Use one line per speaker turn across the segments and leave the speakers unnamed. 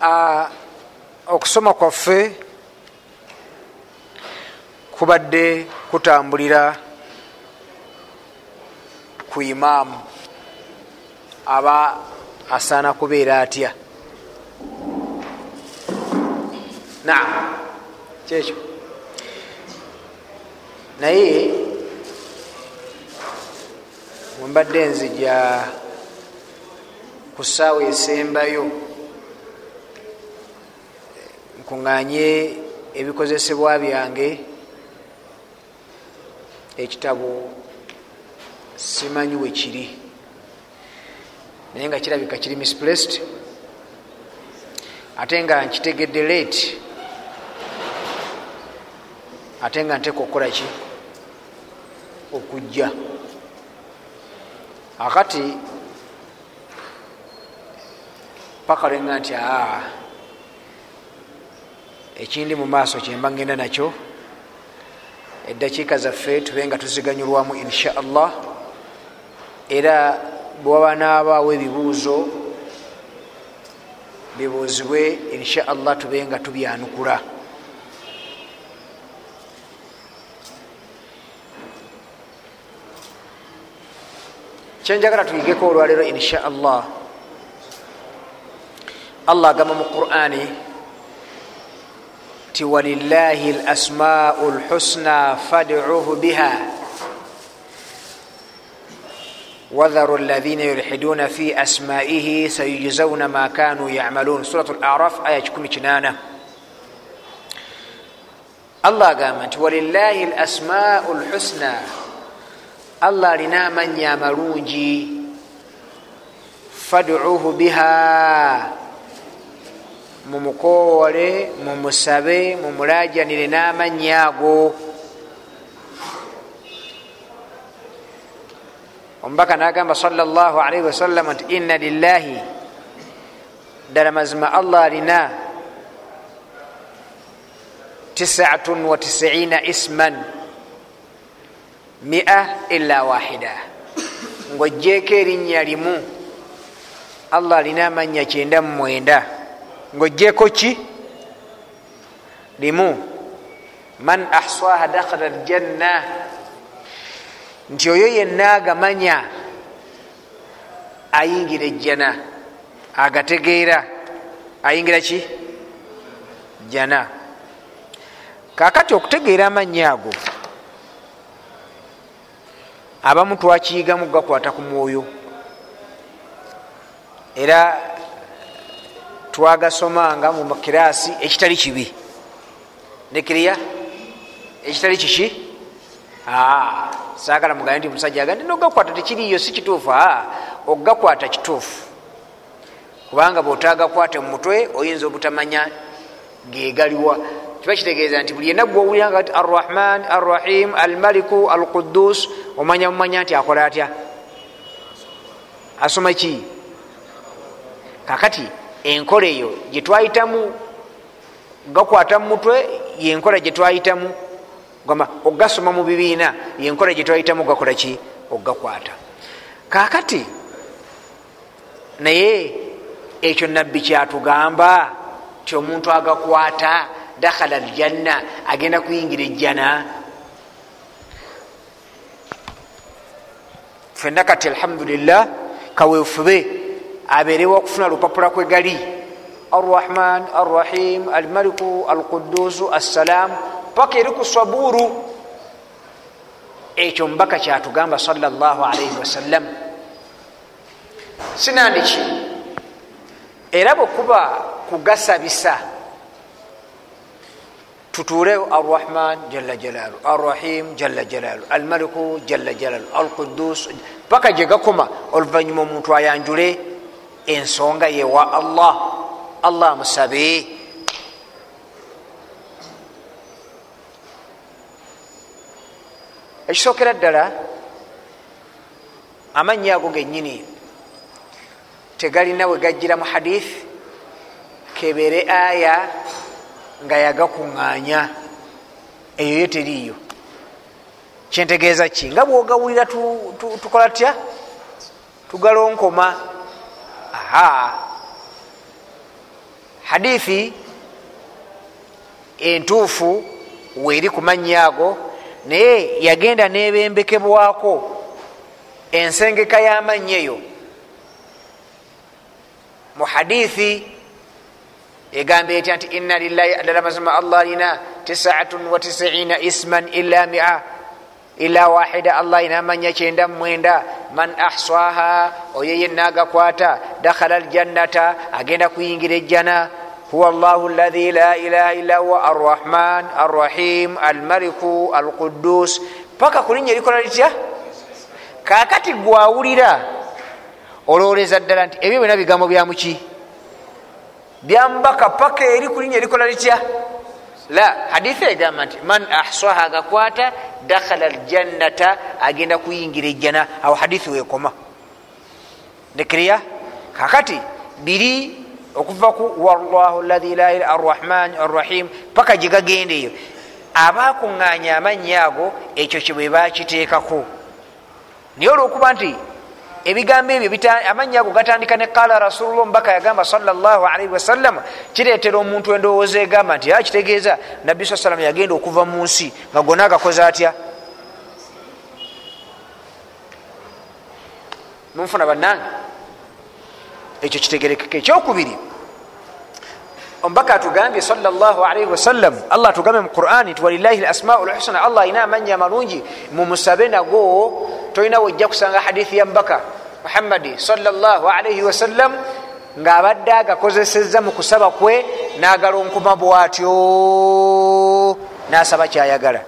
uh, okusoma kwaffe kubadde kutambulira ku imaamu aba asaana kubeera atya? Naam. Kyekyo. Naye mwembadde nzija ku ssaawa esembayo. Nkuŋŋanye ebikozesebwa byange. Ekitabo simanyi we kiri. Naye nga kirabika kiri misplaced. Ate nga nkitegedde late. Ate nga nteeka okukola ki? Okujja. Akati paka lwenga nti aa ekindi mu maaso kyemba ngenda nakyo eddakiika zaffe tube nga tuziganyulwamu insha allah era bwewaba naabaawo ebibuuzo bibuuzibwe insha allah tube nga tubyanukula. Kyenjagala tuyigeko olwaleero insha allah allah agamba mu qurani ti walilahi lasmau lhusna fadcuhu biha. Wadharu ladhina yulhiduna fi asmaihi sayujzauna ma kanu yamalun. Surat laraf aya 18 allah agamba nti walilahi lasmau lhusna allah alina amanya amalungi fadcuhu biha mumukoowole mumusabe mumulajanire n'amanya ago omubaka nagamba sal llah alaihi wasallama nti inna lillahi ddala mazima allah alina tisatun wa tisiina isman mia illa wahida. Ngaogyeko erinnya limu allah alina amanya kyenda mu mwenda ngaogyeko ki limu man ahsaha dakhala aljanna nti oyo yenna agamanya ayingira ejjana agategeera ayingira ki jana. Kakati okutegeera amanya ago? Abamu twakiyigamu gakwata ku mwoyo. Era twagasomanga mu makiraasi ekitali kibi. Nekiriya ekitali kiki? Sagala mugambe nti musajja aga ndina ogakwata tekiriyo si kituufu. Ogakwata kituufu. Kubanga bwotagakwate mu mutwe oyinza obutamanya gegaliwa kiba kitegeeza nti buli yenna gwowuliranga ti arrahman arrahim almaliku alqudus omanya mumanya nti akola atya? Asoma ki? Kakati enkola eyo gyetwayitamu gakwata mu mutwe yenkola gyetwayitamu gamba ogasoma mu bibiina yenkola gyetwayitamu gakola ki? Ogakwata. Kakati naye ekyo nabbi kyatugamba ti omuntu agakwata dakhala aljanna agenda kuyingira ejjana. Fenna kati alhamdulillah kaweefube abeerewo okufuna lupapula kwegali arrahman arrahim almaliku alqudusu assalam paka eri ku saburu ekyo mubaka kyatugamba salllah alaihi wasallam. Sinandiki era bwekuba kugasabisa tutuuleyo arrahman jalla jalalu arrahim jalla jalalu almaliku jalla jalalu alqudus paka gye gakoma oluvanyuma omuntu ayanjule ensonga yewa allah. Allah amusabe ekisookera ddala amannya ago gennyini tegalina we gajjira mu hadith kebere aya nga yagakuŋŋaanya. Eyo yo teriiyo. Kyentegeeza ki? Nga bwogawulira tukola tutya tugalonkoma aha hadithi entuufu weeri ku mannya ago naye yagenda nebembekebwako ensengeka y'amannya eyo mu hadithi egamba etya nti inna lillahi adala mazima allah alina tisatun wa tisiina isman illa mia ila wahida allah alina amanya kyenda mumwenda man ahsaha oyo yenna agakwata dakhala aljannata agenda kuyingira ejjana. Huwa llahu lahi la ilaha illa huwa arrahman arrahim almaliku alqudus paka kulinya erikola litya? Kakati gwawulira. Olowoleza ddala nti ebyo byona bigambo byamuki byambaka paka eri kulinya erikola litya la hadithi egamba nti man ahsaha agakwata dakhala aljannata agenda kuyingira ejjana. Awo hadithi wekoma ndekiriya kakati biri okuva ku wallahu lahi la arrahman arrahim paka gyegagenda eyo. Abakuŋŋanya amannya ago ekyo kyebwe bakiteekako naye olwokuba nti ebigambo ebyo amannya ago gatandika ne qala rasulullah omubaka yagamba salaalii wasallam kireetera omuntu endowooza egamba nti akitegeeza nabbi saa salama yagenda okuva mu nsi nga gona agakoze atya? Munfuna bannange? Ekyo kitegerekeka ekyokubiri. Omubaka atugambye salaalii wasallam allah atugambye mu qurani nti walilahi lasmau lhusana allah alina amanya amalungi mumusabe nago tolina wojja kusanga hadithi ya mubaka muhammadi salaalii wasallam ngaabadde agakozeseza mu kusaba kwe nagalonkuma bwatyo. Nasaba kyayagala.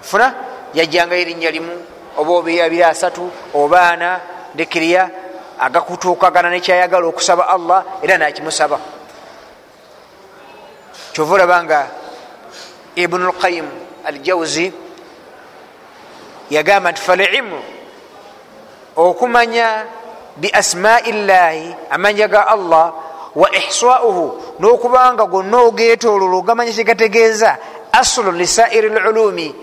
Funa yajjangayo erinnya limu oba obeeri abiri asatu obaana ndekiriya agakutuukagana nekyayagala okusaba allah era nakimusaba. Kyova olaba nga ibnu lqayim aljawzi yagamba nti falilmu okumanya biasmai llahi amanya ga allah wa ihsauhu n'okubanga gonna ogetololo ogamanya kyegategeeza aslu lisairi lulumi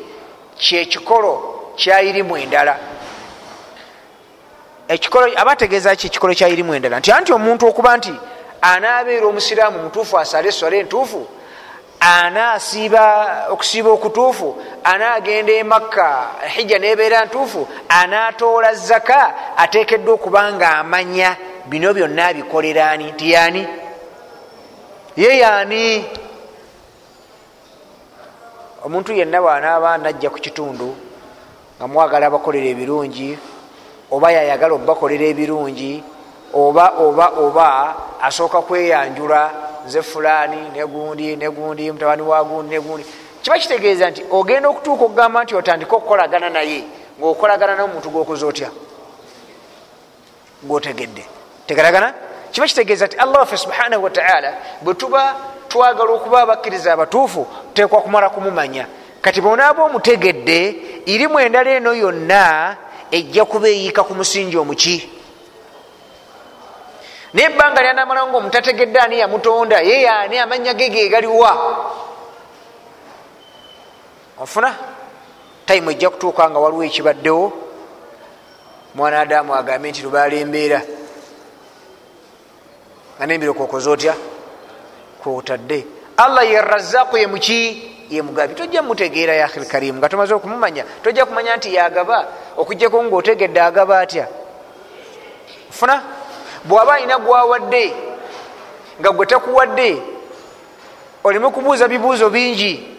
kyekikolo kyayirimu endala. Ekikolo abategeeza ki ekikolo kyayirimu endala? Nti anti omuntu okuba nti anaabeera omusiraamu mutuufu asale eswala entuufu anaasiiba okusiiba okutuufu anaagenda emakka hijja nebeera ntuufu anaatoola zaka ateekeddwa okuba nga amanya bino byonna abikoleraani nti yaani? Ye yaani? Omuntu yenna bwanaaba najja ku kitundu nga mwagala abakolera ebirungi oba yayagala obakolera ebirungi oba oba oba asooka kweyanjula nze fulaani negundi negundi mutabani wa gundi negundi kiba kitegeeza nti ogenda okutuuka okugamba nti otandike okukolagana naye ngaokolagana nomuntu gwokoze otya? Gwotegedde. Tegeragana kiba kitegeeza nti allah waffe subhanahu wataala bwe tuba twagala okuba abakkiriza abatuufu tutekwa kumala kumumanya. Kati bonaaba omutegedde irimu endala eno yonna ejja kuba eyiika ku musingi omuki naye ebbanga lyanamala nga omutategedde ani yamutonda? Ye yaani amanya ge gegaliwa ofuna tayimu ejja kutuuka nga waliwo ekibaddewo. Mwana adamu agambe nti lubaala embeera nga nembireko okoze otya? Kwotadde. Allah ye razaaku ye muki ye mugabi. Tojja mutegeera ya akhil karimu nga tomaze okumumanya tojja kumanya nti yagaba. Okugjako ngaotegedde agaba atya? Funa bwaba alina gwawadde nga gwe takuwadde oleme kubuuza bibuuzo bingi.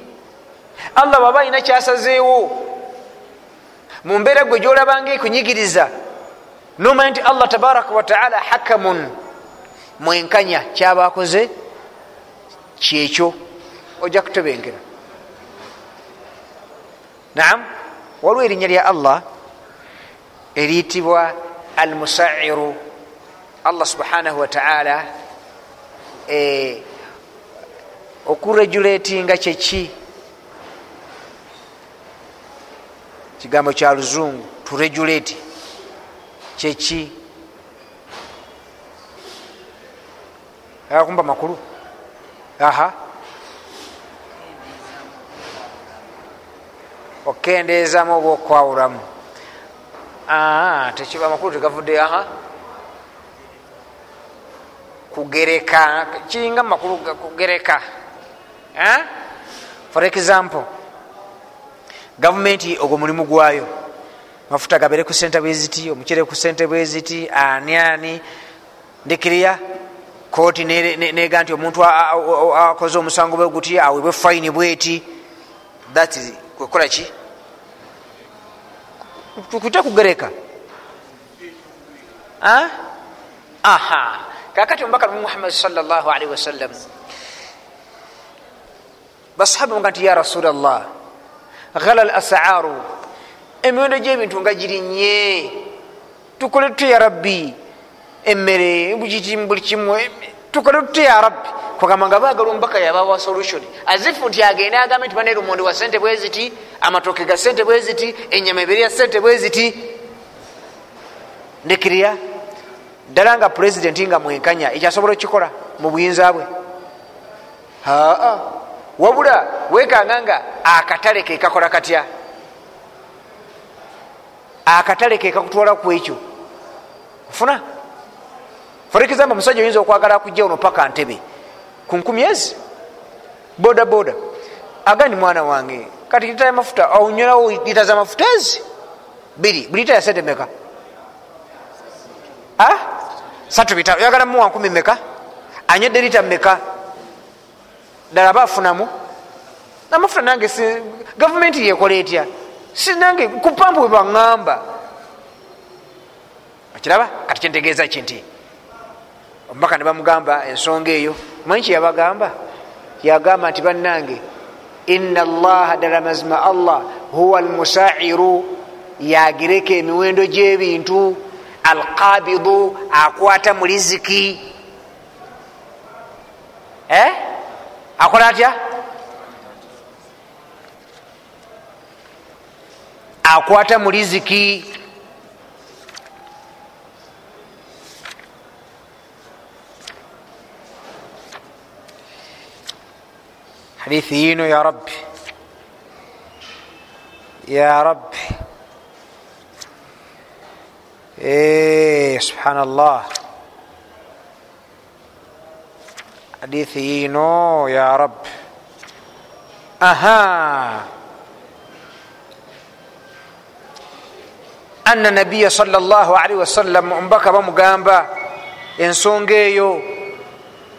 Allah bwaba alina kyasazeewo mu mbeera gwe gyolabanga ekunyigiriza nomanya nti allah tabaraka wataala hakamun mwenkanya kyabakoze kyekyo. Ojja kutebengera naam waliwo erinnya lya allah eriyitibwa almusairu allah subhanahu wataala eh, okuregulatinga kyeki kigambo kya luzungu turegulate kyeki akumba makulu? Aha. Okendeezamu oba okwawulamu tekiba amakulu tegavudde aha kugereka kiringa mumakulu kugereka for example gavumenti ogwo mulimu gwayo mafuta gabere ku sente bweziti omucere ku sente bweziti ani ani ndikiriya kooti nega nti omuntu akoze omusango bwe guti awebwe fayini bweti that kwekola ki tukute kugereka aha kakati omubaka nabi muhammadi salllahalihi wasallam. Basahaba nga nti ya rasula llah ghala l asaaru emiwendo gyebintu nga girinye tukole tutya ya rabbi? Emmere buli kimu tukole tutya ya rabbi? Kwagamba nga bagala omubaka yabawa solution. Azifu nti agende agambe nti baneera omundi wa sente bweziti amatoke ga sente bweziti enyama ebiri ya sente bweziti ndekirya ddala nga pulezidenti nga mwenkanya ekyasobola okukikola mu buyinza bwe. Aa wabula wekanga nga akatale kekakola katya? Akatale kekakutwala ku ekyo? Ofuna for example omusajja oyinza okwagala kujja ono paka ntebe ku nkumi ezi? Boda boda agandi mwana wange kati lita yamafuta onyolawo lita zamafuta ezi? Biri buli lita yasente meka satu bitano oyagala muwa nkumi meka anywedde lita meka ddala bafunamu? Amafuta nange gavumenti yekola etya? Sinange kupampu bwe baŋŋamba. Okiraba? Kati kyentegeeza ki nti? Omubaka ne bamugamba ensonga eyo. Manyi kyeyabagamba yagamba nti bannange ina allaha ddala mazima allah huwa almusairu yagireka emiwendo gy'ebintu alqabidu akwata mu riziki eh? akola atya? Akwata mu riziki hadithi yino ya rabbi. Ya rabbi subhanallah. Hadithi yino ya rabbi aha. Anna nabiya salllahalihi wasallam omubaka bamugamba ensonga eyo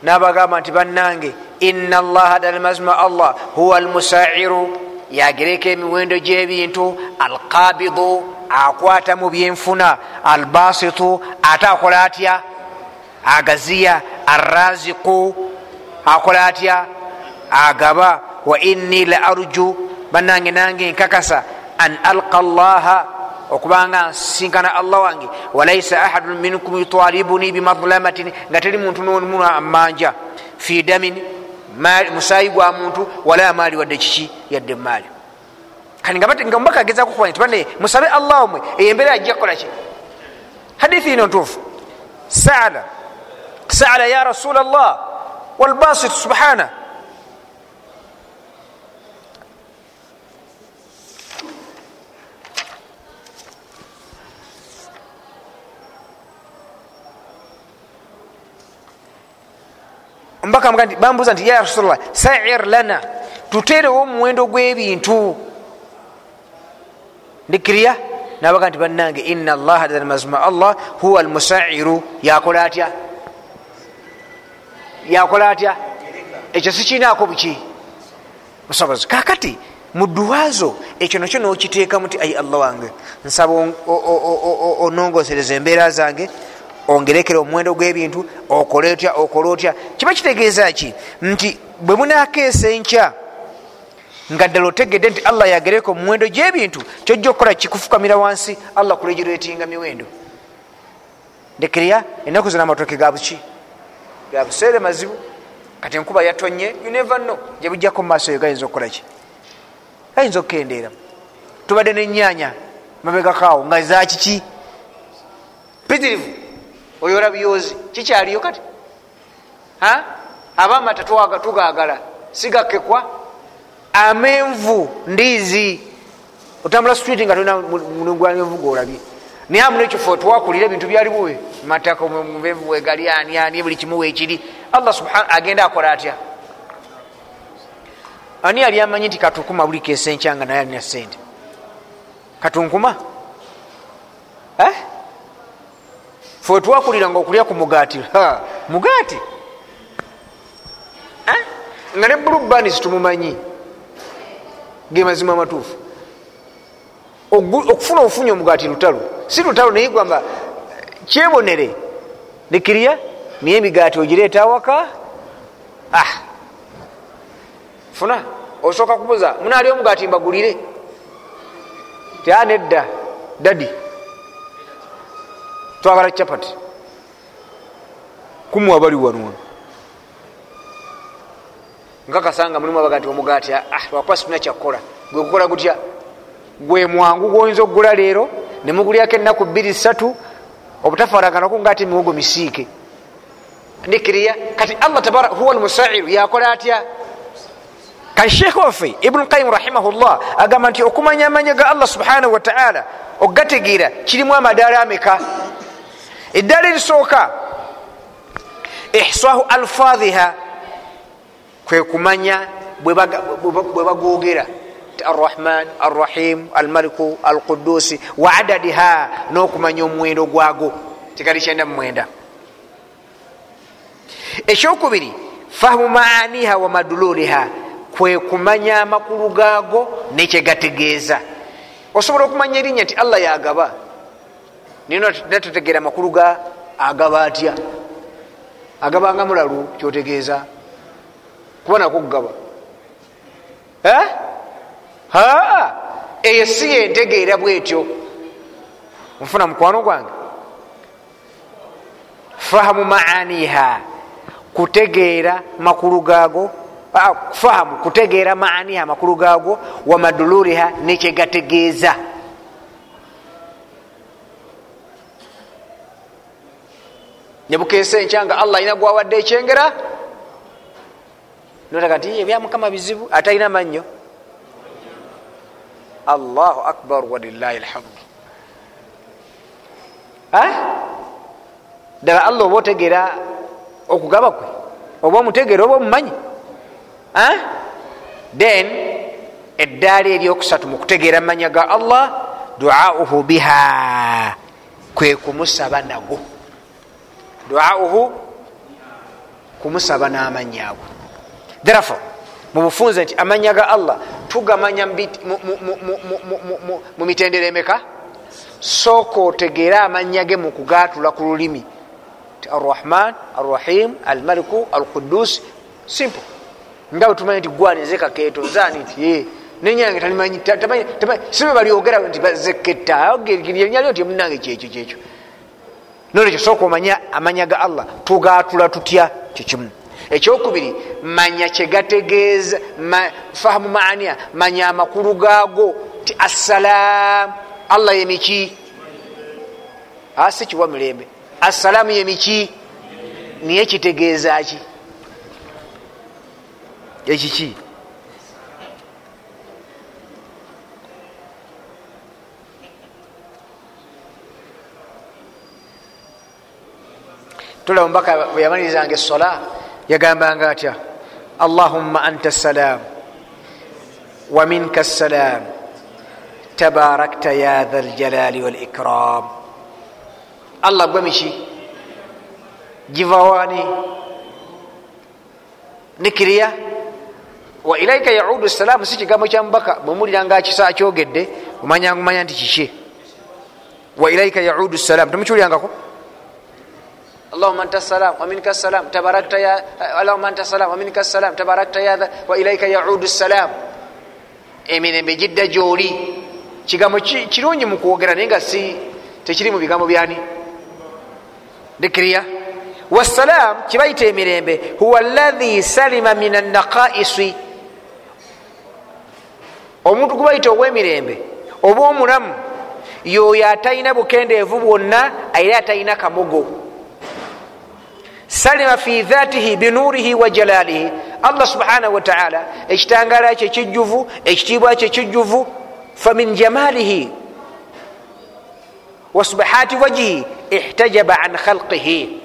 nabagamba nti bannange ina allaha ddala mazima allah huwa almusairu. Yagireka emiwendo gyebintu alqabidu akwata mu byenfuna. Albasitu ate akola atya? Agaziya arraziku akola atya? Agaba wa inni la arju bannange nange nkakasa an alqa llaha okubanga nsinkana allah wange. Walaisa ahadun minkum yutalibuni bimadlamatin nga teri muntu nomu amanja fi damin musayi gwa muntu wala amaali wadde kiki? Yadde maali kati nga mubaka agezaku kuba nti bane musabe allah omwe eyo embeera ajja kukolaki hadithi ino ntuufu. Saala. Saala ya rasula llah walbasit subhana. Omubaka muga nti bambuuza nti ya rasulllah sair lana tuteerewo omuwendo gw'ebintu ndikiriya nabaga nti bannange ina allaha ddala mazima allah huwa almusairu. Yakola atya? Yakola atya? Ekyo sikinaako buki? Busobozi kakati mu duwazo ekyo nakyo nokiteekamu ti ai allah wange nsaba onongosereza embeera zange ongerekere omuwendo gw'ebintu okole otya okole otya. Kiba kitegeeza ki? Nti bwe munakeesa enkya nga ddala otegedde nti allah yagereka omuwendo gy'ebintu kyojja okukola kikufukamira wansi allah kulegiretinga miwendo. Ndekerya ennaku zina amatoke ga buki? Ga buseere mazibu? Kati enkuba yatonye uneva no gye bujjako mu maaso eyo gayinza okukolaki gayinza okukendeera. Tubadde nenyanya mabegakaawo nga zakiki pitirivu oyola byozi kikyaliyo kati? Abamata tugagala sigakekwa amenvu ndiizi otambula street nga tolina mulungulamenvu golabye naye amu nekifo twakulira ebintu byalibuwe mataka mubevu wegali ani ani buli kimu wekiri allah subhana agenda akola atya? Ani yali amanyi nti katunkuma buli kesenkyanga naye alina sente katunkuma? Eh? fe twakuliranga okulya ku mugaati. Mugaati? Eh? nga ne bulubanis tumumanyi ge mazima matuufu okufuna obufunya omugaati lutalo si lutalo naye gwamba kyebonere. Nikiriya niye emigaati ogireeta awaka? Ah! Funa. Osooka kubuza munaali omugaati mbagulire? Tia nedda. Dadi twagala capati kumuwa bali wanwa nkakasanga mulimu abagati omugaati lwakuba situna kyakkola. Gwe kukola gutya? Gwe mwangu gwoyinza okugula leero nemugulyako ennaku bbiri satu obutafaraganaku ngaati emiwogo misiike. Ndikiriya kati allah tabara huwa almusairu yakola atya? Kati sheekh waffe ibunu qayimu rahimahullah agamba nti okumanya amanya ga allah subhanahu wataala okugategeera kirimu amadaala ameka? Eddaala erisooka ihsahu alfadhiha kwe kumanya bwe bagogera arrahman arrahim almaliku alqudusi wa adadiha n'okumanya omuwendo gwago. Tikali kyenda mumwenda ekyokubiri fahamu maaniha wa madululiha kwe kumanya amakulu gaago nekyegategeeza osobola okumanya erinnya nti allah yagaba natutegeera amakulu ga agaba atya? Agabanga mulalu kyotegeeza kuba nakugaba eyo si yentegeera bwetyo. Nfuna mukwano gwange. Fahamu maaniha kutegeera makulu gaago fahamu kutegeera maaniha makulu gaago wa maduluriha nekyegategeeza nebukesa enkyanga allah alina gwawadde ekyengera notaka nti ebyamukama bizibu ate alina mannyo. Allahu akbar walilahi lhamdu ddala allah oba otegeera okugaba kwe? Oba omutegeera oba omumanyi? Then eddaala eryokusatu mu kutegeera mumanya ga allah duauhu biha. Kwe kumusaba nago. Duauhu kumusaba n'amanya therefore mubufunze nti amanya ga allah tugamanya mu mitendero emeka? Sooka otegeere amanya ge mu kugatula ku lulimi. Arrahman arrahim almaliku alqudus simple. Nga bwetumanyi nti gwanize kakeeto nzani nti nenyange talimanyi sibe balyogera nti zeketalyalyo nti munange kyekyo kyekyo nolekyo sooka omanya amanya ga allah tugatula tutya? Kyekimu ekyokubiri manya kyegategeeza fahamu maania manya amakulu gaago ti assalaamu allah yemiki asi kiwa mirembe. Assalaamu yemiki niye kitegeeza ki? Ekiki tulaba omubaka bwe yamalirizanga esola yagambanga atya allahumma anta salam waminka salam tabarakta ya dha ljalali walikram allah gwe miki givawani nikiriya wa ilaika yaudu salaamu si kigambo kya mubaka bwemuliranga kisa kyogedde omanyanga omanya nti kiki wa ilaika yaudu salaamu temukiwulyangako اللهم انت السلام ومنك السلام تباركت يا اللهم انت السلام ومنك السلام تباركت يا ذا واليك يعود السلام emirembe gidda gyoli kigambo kirungi mukwogera naye nga si tekiri mu bigambo byani dikiriya wassalam kibayita emirembe huwa allahi salima min annaqaisi omuntu gubayita ow'emirembe oba omulamu yoyo atalina bukendeevu bwonna era atalina kamogo Salima fi dhatihi binurihi wa jalalihi. Allah subhanahu wataala ekitangala kye kijjuvu ekitiibwa kye kijjuvu famin jamalihi wasubahati wajihi ihtajaba an khalqihi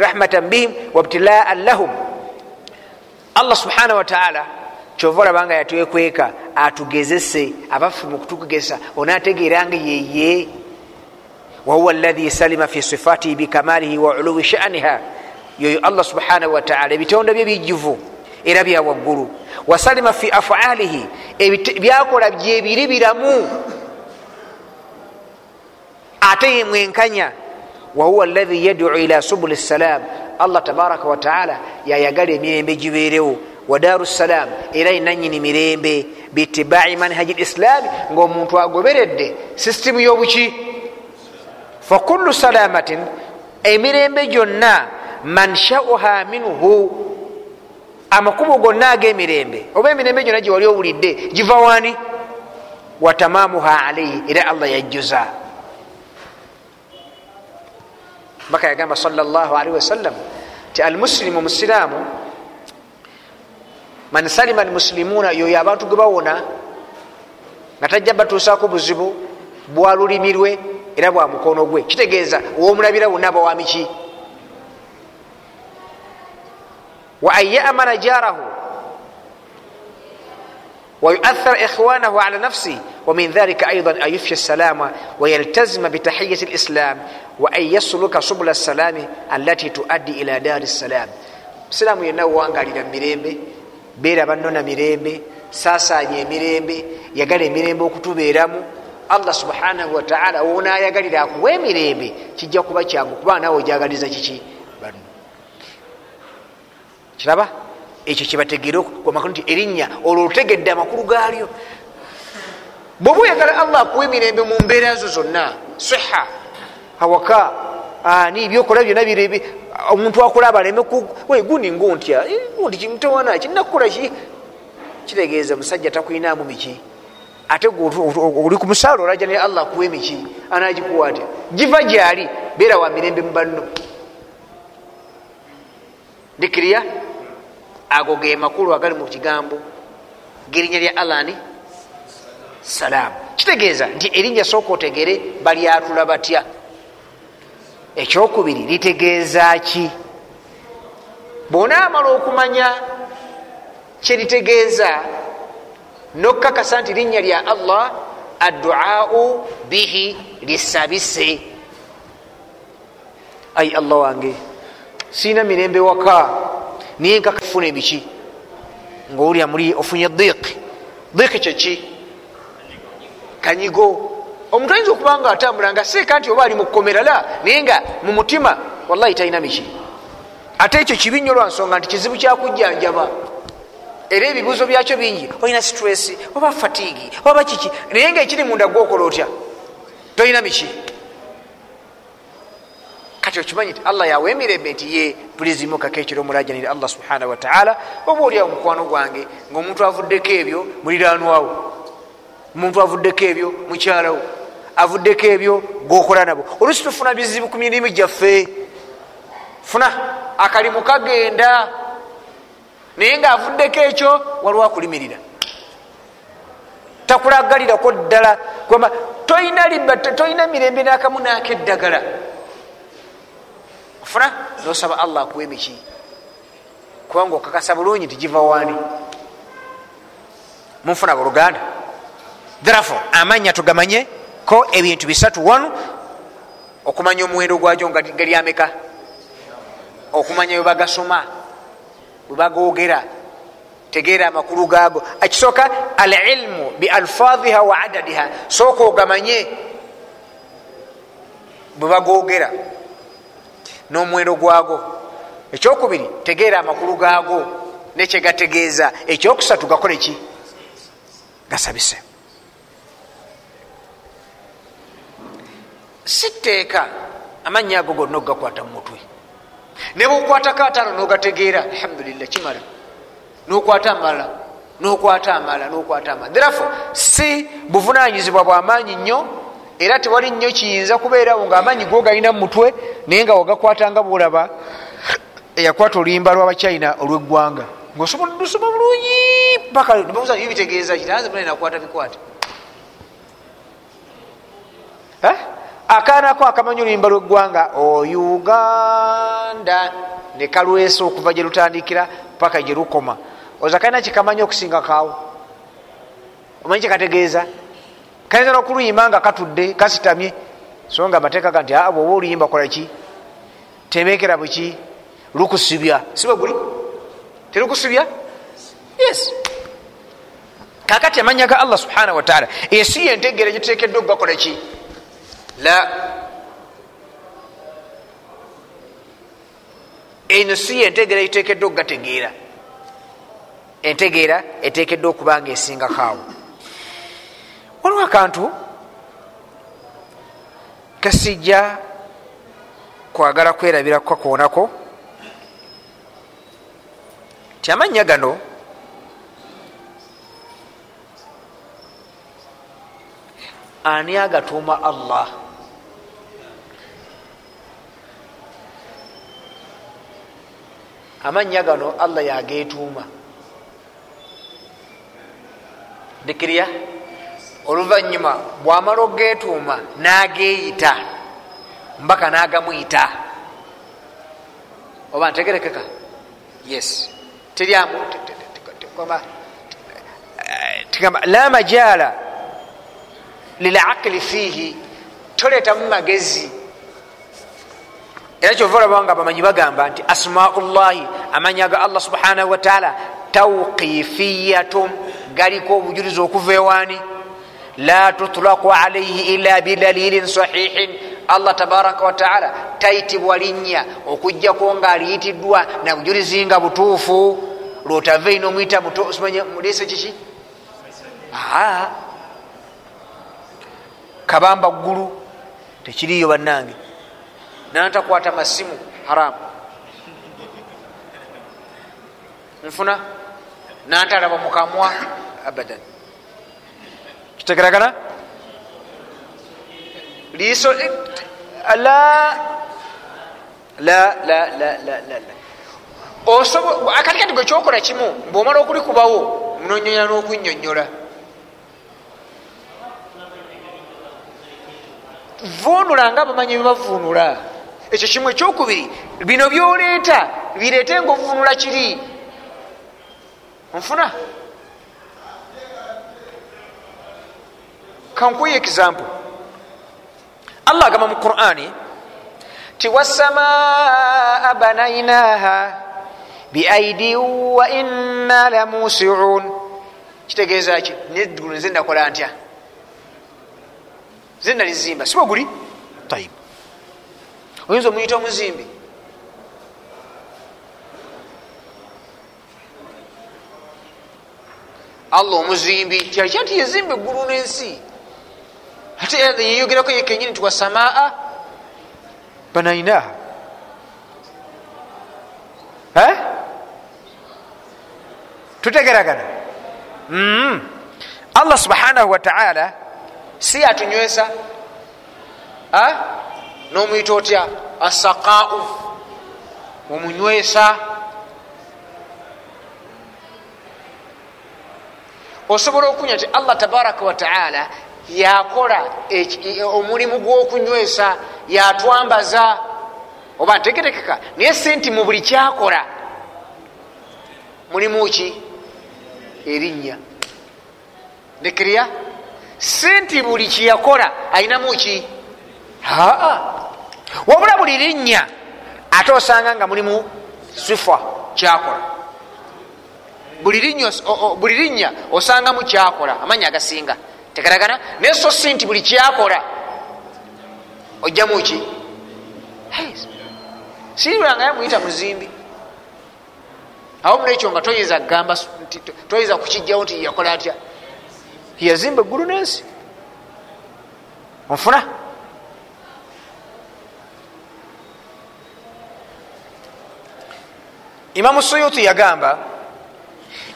rahmatan bihim wabtilaan lahum. Allah subhanahu wataala kyova olabanga yatwekweka atugezese abaffe mukutugezesa onategeranga yeye wahuwa lahi salima fi sifatihi bikamalihi wa uluwi shaniha yoyo allah subhanahu wataala ebitonda bye bijjuvu era byawaggulu wasalima fi afalihi byakola byebiri biramu ate yemwenkanya wahuwa lahi yaduu ila subuli salam allah tabaraka wataala yayagala emirembe gibeerewo wadaru salam era inanyini mirembe bitibai manhaji lislami ngaomuntu agoberedde sisitimu yobuki fakulu salamatin emirembe gyonna manshauha minhu amakubo gonna ag'emirembe oba emirembe gyonna gyewali owulidde giva wani? Watamamuha alaihi era allah yajjuza. Baka yagamba salllahalihi wasallam ti almusilimu musiraamu man salima almusilimuuna yoyo abantu ge bawona nga tajja batuusaako buzibu bwa lulimirwe era bwa mukono gwe. Kitegeeza womulabira bonna bawamiki wa an yamana jarahu ويؤثر إخوانه على نفسه ومن ذلك أيضا أن يفشي السلام ويلتزم بتحية الإسلام وأن يسلك سبل السلام التي تؤدي إلى دار السلام musiraamu yenna owangalira mumirembe beera bannona mirembe saasaanya emirembe yagala emirembe okutubeeramu. Allah subhanahu wataala wonayagalira akuwa emirembe kijja kuba kyangu kuba nawe ojagaliza kiki? Banno. Kiraba? Ekyo kyebategere amakulu nti erinnya olwo olutegedde amakulu gaalyo. Bwoba oyagala allah akuwa emirembe mu mbeera zo zonna siha awaka ani byokola byona birebe omuntu akulaba aleme guni nguntya gundi kimutawana kinakukola ki kitegeeza musajja takwinamu miki ate oli ku musaala olaja naye allah akuwa emiki anagikuwa atya giva gyali beera wa mirembe mu banno. Ndikiriya ago ge makulu agali mu kigambo gerinnya lya allahni salaamu. Kitegeeza nti erinnya sooka otegere balyatula batya? Ekyokubiri litegeeza ki? Bwonaamala okumanya kyeritegeeza nokakasa nti linnya lya allah adduau bihi lisabise. Ai allah wange siina mirembe waka niye nkakafuna ebiki ngaolya muli ofunye diiki diiki kyeki kanyigo. Omuntu ayinza okuba nga atambula nga seeka nti oba ali mukukomera la naye nga mu mutima wallahi talina miki. Ate ekyo kibi nnyo lwansonga nti kizibu kyakujjanjaba era ebibuuzo byakyo bingi. Olina stress oba fatigi oba kiki. Naye nga ekiri munda gwokola otya? Tolina miki? Kati okimanyi nti allah yawa emirembe nti ye pulizimukako ekiro omulajanire allah subhanahu wataala oba oliawo mukwano gwange ngaomuntu avuddeko ebyo muliranwawo omuntu avuddeko ebyo mukyalawo avuddeko ebyo gokola nabo. Olusi tufuna bizibu ku mirimu gyaffe. Funa akalimu kagenda naye nga avuddeko ekyo waliwo akulimirira. Takulagalirako ddala. Kwamba toyina libata toyina mirembe nakamu nakeddagala. Funa nosaba allah akuwa emiki kubanga okakasa bulungi tigiva wani munfuna buluganda therefore amanya tugamanye ko ebintu bisatu. Wanu okumanya omuwendo gwagyo nga gali ameka. Okumanya webagasoma webagogera tegeera amakulu gago ekisooka alilmu bialfadhiha wa adadiha. Sooka ogamanye bwebagogera n'omuwendo gwago ekyokubiri tegeera amakulu gaago nekyegategeeza ekyokusatu gakole ki? Gasabise. Siteeka amannya ago gonna okugakwata mu mutwe ne bwokwatako ataano nogategeera. Alhamdulillah kimala. Nokwata amala nokwata amala nokwata amala. Therefore si buvunanyizibwa bwamaanyi nnyo era tewali nnyo kiyinza kubeerawo ngaamaanyi go galina mu mutwe naye nga wagakwatanga bwolaba eyakwata oluyimba lwabachina olweggwanga. Ngaosobola lusoma bulungi paka bitegeeza kitaanze nakwata bikwate Eh? Akaanako akamanyi oluyimba lweggwanga ouganda ne kalwesa okuva gye lutandikira paka gye lukoma. Oza kalina kikamanyi okusinga kaawo? Omanyi kyekategeeza kayinza nokuluyimba nga katudde kasitamye? So nga amateeka ga nti aa bwoba oluyimba kolaki temekera bweki lukusibya si bwe guli? Telukusibya yes. Kakati amanya ga allah subhanahu wataala esi yentegere gitutekeddwa okugakolaki la eno si yentegera gitutekeddwa okugategeera. Entegeera etekeddwa okuba nga esingakaawo waliwo akantu kasijja kwagala kwerabira kukakoonako ti amannya gano ani agatuuma allah amannya gano allah yagetuuma dikirya oluvanyuma bwamala ogetuuma nageyita mbaka nagamwita oba ntegerekeka? Yes. Teryamu tigamba la majala lilaqili fiihi toletamu magezi era kyova olabanga bamanyi bagamba nti asmau llahi amanya ga allah subhanahu wataala tauqifiyatun galiko obujulizi okuva ewaani la tutlaku alaihi ila bidalilin sahihin. Allah tabaraka wataala tayitibwa linnya okugjako nga aliyitiddwa nabujulizi nga butuufu. Lwotava ino omwita mulese kiki? Kabamba ggulu tekiriyo bannange nantakwata masimu haramu. Nfuna nantalaba mukamwa abadan. Kitegeragana liiso la la la la la la osobo akatikati gwe kyokola kimu bwomala okulikubawo munonyonyola n'okunyonyola vunula nga bamanyi bebavunula ekyo kimu ekyokubiri bino byoleeta bireete nga ovunula kiri nfuna kankuya example. Allah agamba mu qurani ti wasamaa banainaha biaidi wa inna lamusiun kitegeeza ki? Neggulu nze nakola ntya? Nze nalizimba siba guli? Tayib oyinza omuyita omuzimbi allah omuzimbi kyakya nti yazimba eggulu n'ensi? Ate yeyogerako yekenyini nti wasamaa banainaha. Tutegeragana. Mm. allah subhanahu wataala si atunywesa nomwita otya asaqau omunywesa. Osobola okunya nti allah tabaraka wataala yakola omulimu gwokunywesa yatwambaza oba ntegerekeka naye si nti mu buli kyakola mulimu ki? Erinnya. Ndekirya si nti buli kiyakola ayinamu ki aa wabula buli linnya ate osanga nga mulimu sifa kyakola. Buli linnya osangamu kyakola. Amanya agasinga. Tegaragana naye so si nti buli kyakola ojjamu ki? Siiranga yamuyita muzimbi. Awo mulekyo nga toyinza kugamba toyinza kukijjawo nti yakola atya? Yazimba eggulu n'ensi. Onfuna imamu suyuti yagamba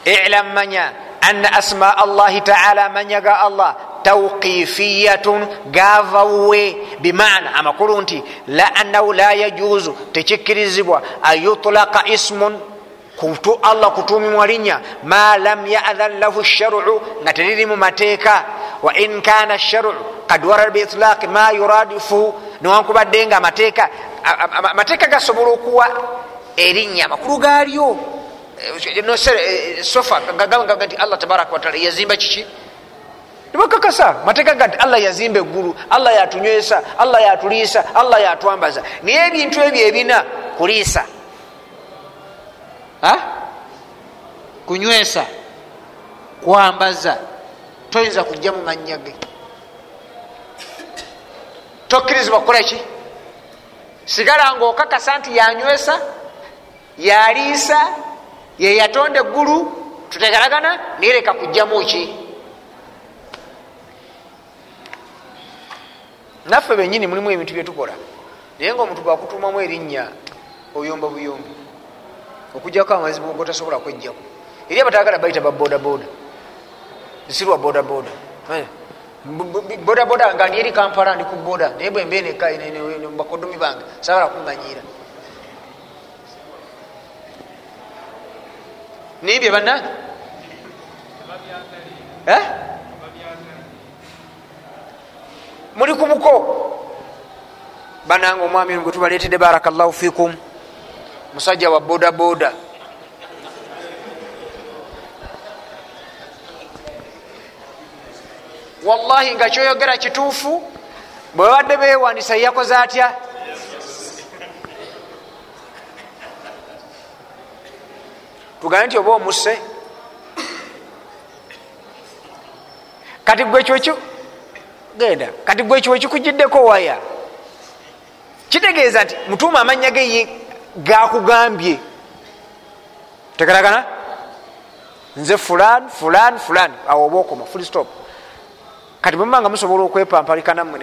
ilam manya ana asma allahi taala manyaga allah. Tauqifiyatun gavawe bimana amakulu nti la annahu la yajuzu. Tekikkirizibwa an yutlaka ismun. Kutu allah kutumimwa linnya ma lam yadhan lahu sharu nga teriri mu mateeka wa in kana sharu kad warada biitlaqi ma yuradifu. Newankubadde nga amateeka amateeka gasobola okuwa erinnya amakulu galyo sofa gagamba nti allah tabaraka wataala yazimba kiki? Tebakakasa mateeka ga nti allah yazimba eggulu allah yatunywesa allah yatuliisa allah yatwambaza. Naye ebintu ebyo ebina kuliisa. Kunywesa kwambaza toyinza kujja mu mannya ge. Tokkirizibwa kukola ki? Sigala nga okakasa nti yanywesa yaliisa yeyatonda eggulu tutegeragana naye leka kujjamu ki naffe benyini mulimu ebintu byetukola naye nga omuntu gwakutumamu erinnya oyomba buyombi okujjako amazibu gotasobola kwejjaku eri abatagala bayita babodaboda sirwa bodaboda bodaboda nga ndi eri kampala ndi ku boda naye bwembeneka bakodomi bange sabala kumanyira naye bye banange muli ku buko banange omwami gwe tubaleetedde barakallahu fikum musajja wa bodaboda wallahi nga kyoyogera kituufu bwe babadde bewandisa yakoze atya tugambe nti oba omuse. Kati gwekyo genda. Kati gwekyo ekikugiddeko waya? Kitegeeza nti mutuuma amanya ge gakugambye. Tegeragana nze fulan fulan fulan. Awo oba okoma full stop. Kati bwemubanga musobola okwepampalika nammwe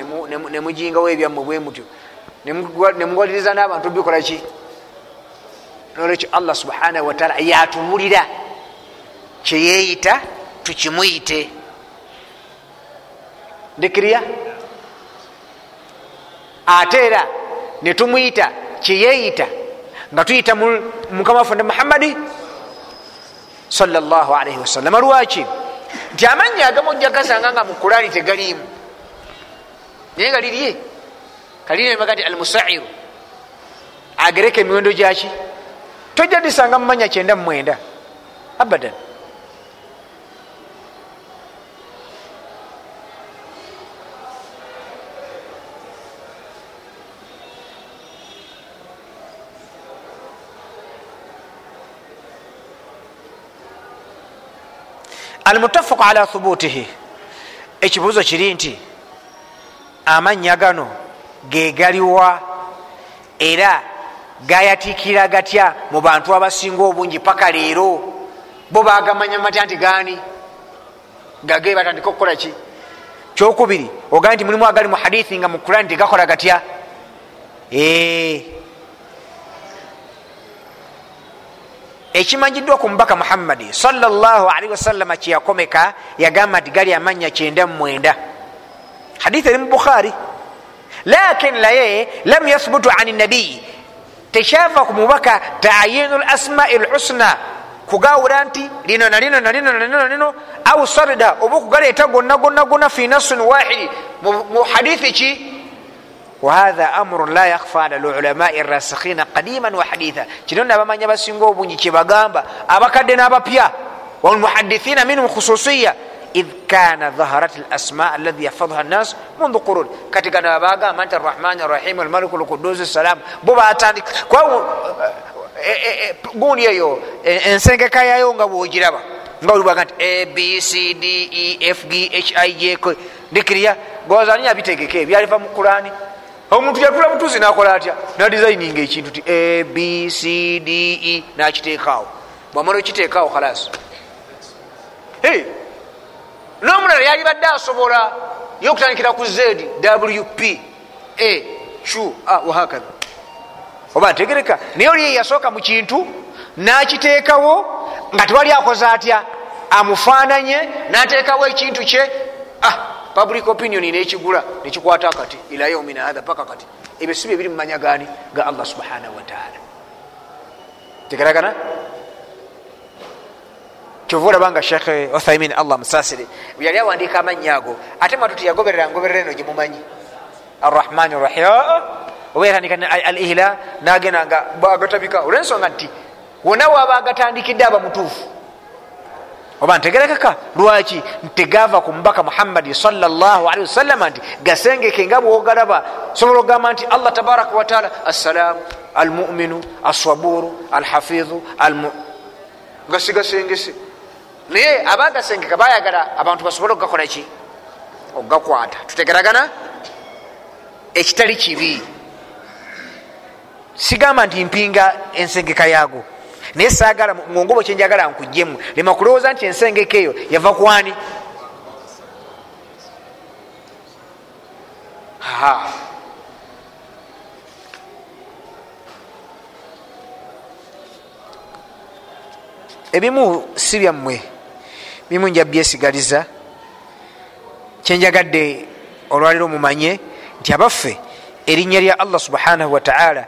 nemujingawo ebyammwe bwe mutyo nemugwaliriza n'abantu bikola ki nolwekyo allah subhanahu wataala yatubulira kyeyeyita tukimuyite. Ndikirya ate era netumuyita kyeyeyita nga tuyita mukama waffe muhammadi salllah alaihi wasallama lwaki? Nti amanya agamu ojja gasanga nga mu kurani tegaliimu. Naye nga lirye. Kalinaemaga nti almusairu. Agereka emiwendo gyaki tojja disanga mumanya kyenda mumwenda abadan. Almutafaku ala thubutihi. Ekibuuzo kiri nti amanya gano gegaliwa era gayatiikirira gatya mu bantu abasinga obungi paka leero? Bo bagamanya matya nti gaani? Gage batandika okukola ki? Kyokubiri ogaa nti mulimu agali mu hadithi nga mu kurani tegakola gatya? Ekimanyiddwa ku mubaka muhammadi salli wasallama kyeyakomeka yagamba nti gali amanya kyenda mumwenda hadithi eri mu bukhari. Lakin naye lam yathbutu ani nabiyi tekyava ku mubaka tayinu lasmai lhusna kugawula nti lino nalino nalino nalino nalino au sarda oba okugaleeta gonna gonna gonna fi nasin wahidi mu hadithi ki wahatha amuru la yakhfa ala lulamai rasikhina qadiman wa haditha kino nabamanya basinga obungi kyebagamba abakadde n'abapya walmuhadithina minhum khususiya id kana dhaharat lasma alladhi yahfadhuha nnas mundu qurun kati gano abagamba nti arrahmani arrahim almaliku lkudusi salam bo batandika gundi eyo ensengeka yayo nga bwogiraba nga olibaga nti abcd efg hij ndikirya gozaninya bitegeke ebyaliva mu kurani omuntu yatula butuzi nakola atya? Nadesigninga ekintu ti abcde nakiteekaawo. Bwamala okiteekaawo khalas n'omulala yalibadde asobola yokutandikira ku z wp a q a wahakatha oba ntegereka? Naye oli yeyasooka mu kintu nakiteekawo nga tewali akoze atya amufaananye nateekawo ekintu kye ah public opinion nekigula nekikwata kati ila yaumina hatha paka kati ebyo si bye biri mumanya gani ga allah subhanahu wataala tegeragana kyova olabanga shekh uthaimin allah musasire yali awandika amanya ago. Ate matuti yagoberera ngoberera eno gyemumanyi arrahmani rahim. Oba yatandika al ihla nagenda nga bagatabika olwensonga nti wona waba agatandikidde aba mutuufu. Oba ntegerekeka? Lwaki? Ntegava ku mubaka muhammadi salllahalihi wasallama nti gasengeke nga bwogalaba sobola okugamba nti allah tabaraka wataala assalaamu almuminu aswaburu alhafidhu gasigasengese naye abagasengeka bayagala abantu basobole okugakola ki okugakwata. Tutegeragana? Ekitali kibi. Sigamba nti mpinga ensengeka yaago. Naye sagala mungobo kyenjagala nkujemu lema kulowooza nti ensengeka eyo yava kwani ebimu si byammwe bimu nja byesigaliza kyenjagadde olwaliro mumanye nti abaffe erinnya lya allah subhanahu wataala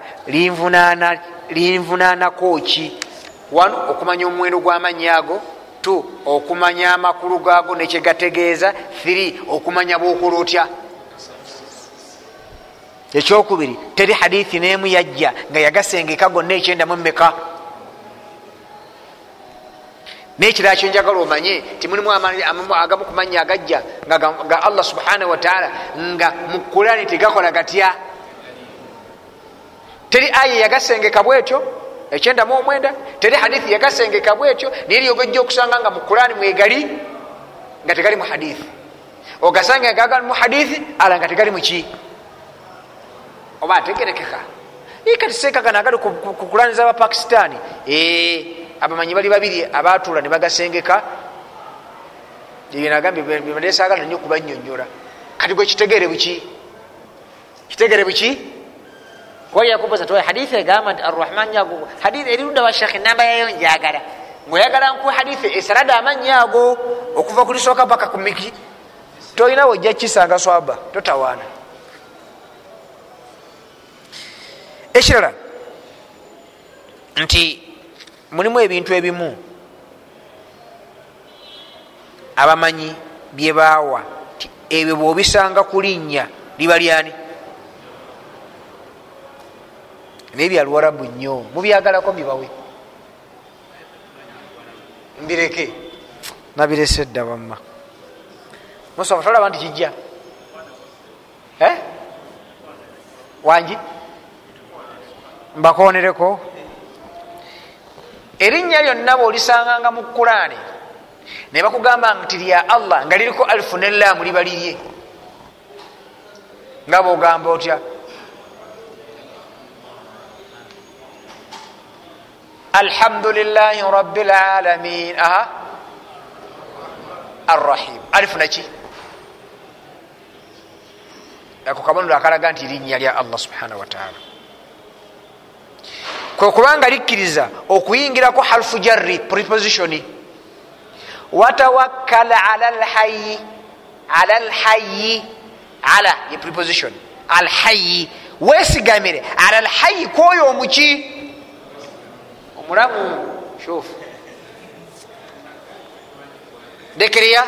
linvunaanako ki one okumanya omuwendo gw'amannya ago two okumanya amakulu gaago nekyegategeeza three okumanya bwokola otya? Ekyokubiri teri hadithi neemu yajja nga yagasengeka gonna ekyendamu emeka nekirala kyenjagala omanye timulimu agamu kumanya agajja nga allah subhanahu wataala nga mu kurani tegakola gatya. Teri aya yagasengeka bwetyo ekyendamu omwenda teri hadithi yagasengeka bwetyo naye lyogejja okusanga nga mu kurani mwegali nga tegali mu hadithi. Ogasanga gagali mu hadithi ala nga tegali muki oba ategerekeka? Kati sekagana agali ku kurani z'abapakistani abamanyi bali babiri abatula ne bagasengeka. Byenagambyenesagala nyo okubanyonyola kati gwe kitegere buki kitegere buki wayakubuza ti hadithi egamba nti arrahman yago hadithi erirudda wa shekhe namba yayo njagala. Ngaoyagala nku hadithi esarada amanya ago okuva kulisooka paka kumiki tolinawe ojja kisanga swaba totawaana. Ekirala nti mulimu ebintu ebimu. Abamanyi byebaawa ebyo bwobisanga ku linnya liba lyani? Naye byaluwarabu nnyo mubyagalako bibawe mbireke nabirese dda wamma musofa tolaba nti kijja. Eh? wangi? Mbakonereko erinnya lyonna bwolisanganga mu kurani ne bakugamba nti lya allah nga liriko alifu nelaamu liba lirye. Nga bwogamba otya? Alhamdulilahi rabilalamin aha. Arrahim. Alifu naki ako kabonero akalaga nti linnya lya allah subhanahu wataala kwekubanga likkiriza okuyingirako harfu jarri prepositioni watawakkala ala lhayi ala lhayi ala ye preposition. Alhayi wesigamire ala lhayi kwoyo omuki? Omulamu shuf dekeriya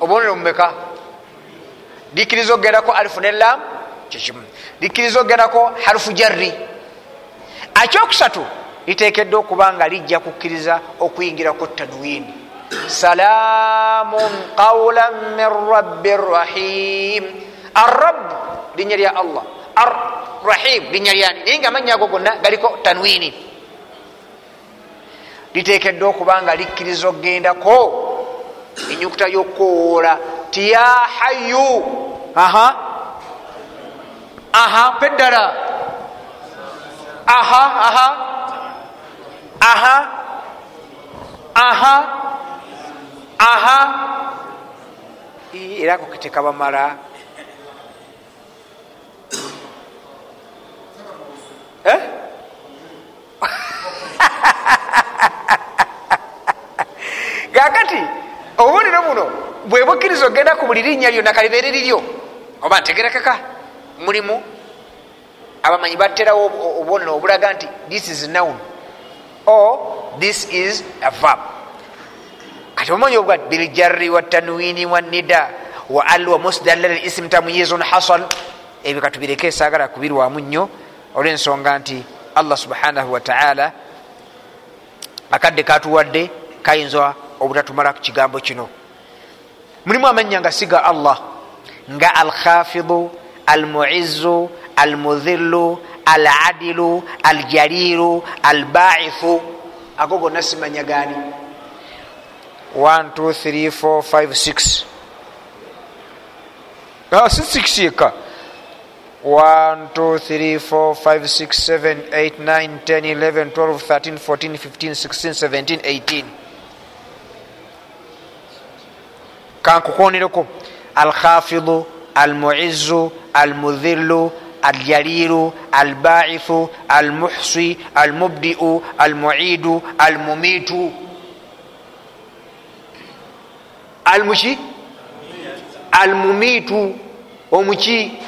obubonero mumeka likkiriza okugendako alifu nelam kyekimu likkiriza okugendako harufu jarri ekyokusatu litekedde okuba nga lijja kukkiriza okuyingirako tanwini salaamun qawlan min rabbi rahim. Arrabu linnya lya allah. Arrahim linnya lyani naye nga amanya ago gonna galiko tanwini litekedde okuba nga likkiriza okugendako enyukuta yokukowoola ti ya hayu aha aha peddala aha aha. Aha aha. Aha. Era ako ketekabamala eh? kakati obubonero buno bwebukkiriza ogenda ku buli linnya lyonna kalibeere liryo. Oba ntegerekeka mulimu abamanyi baterawo obubonero obulaga nti this is noun or this is a verb. Kati omanyi obwa biljarri watanwini wanida wa al wa musdalal ism tamyizun hasal ebyo katubireke esagala kubirwamu nnyo olwensonga nti allah subhanahu wataala akadde katuwadde kayinza obutatumala ku kigambo kino. Mulimu amanya nga siga allah nga alkhafidu almuizu almudhillu aladilu aljaliru albaithu ago gonna simanya gani 12345 6 yeka 123456789101112131415161718 kankukonereko alkhafidu almuizu almudhillu aljaliru albaithu almuhsi almubdiu almuidu almumitu almuki almumitu omuki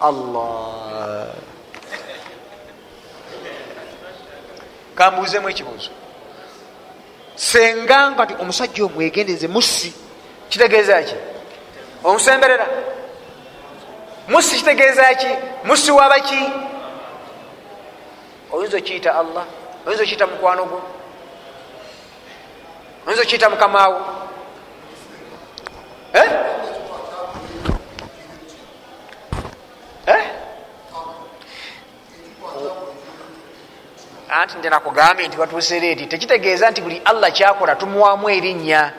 allah kambuuzemu ekibuuzo senga nga ti omusajja omwegendeze musi kitegeeza ki omusemberera. Musi kitegeeza ki? Musi wabaki oyinza okiyita allah? Oyinza okiyita mukwano gwo? Oyinza okiyita mukamaawo eh? eh? anti nte nakugambye nti watuusereeti tekitegeeza nti buli allah kyakola tumuwamu erinnya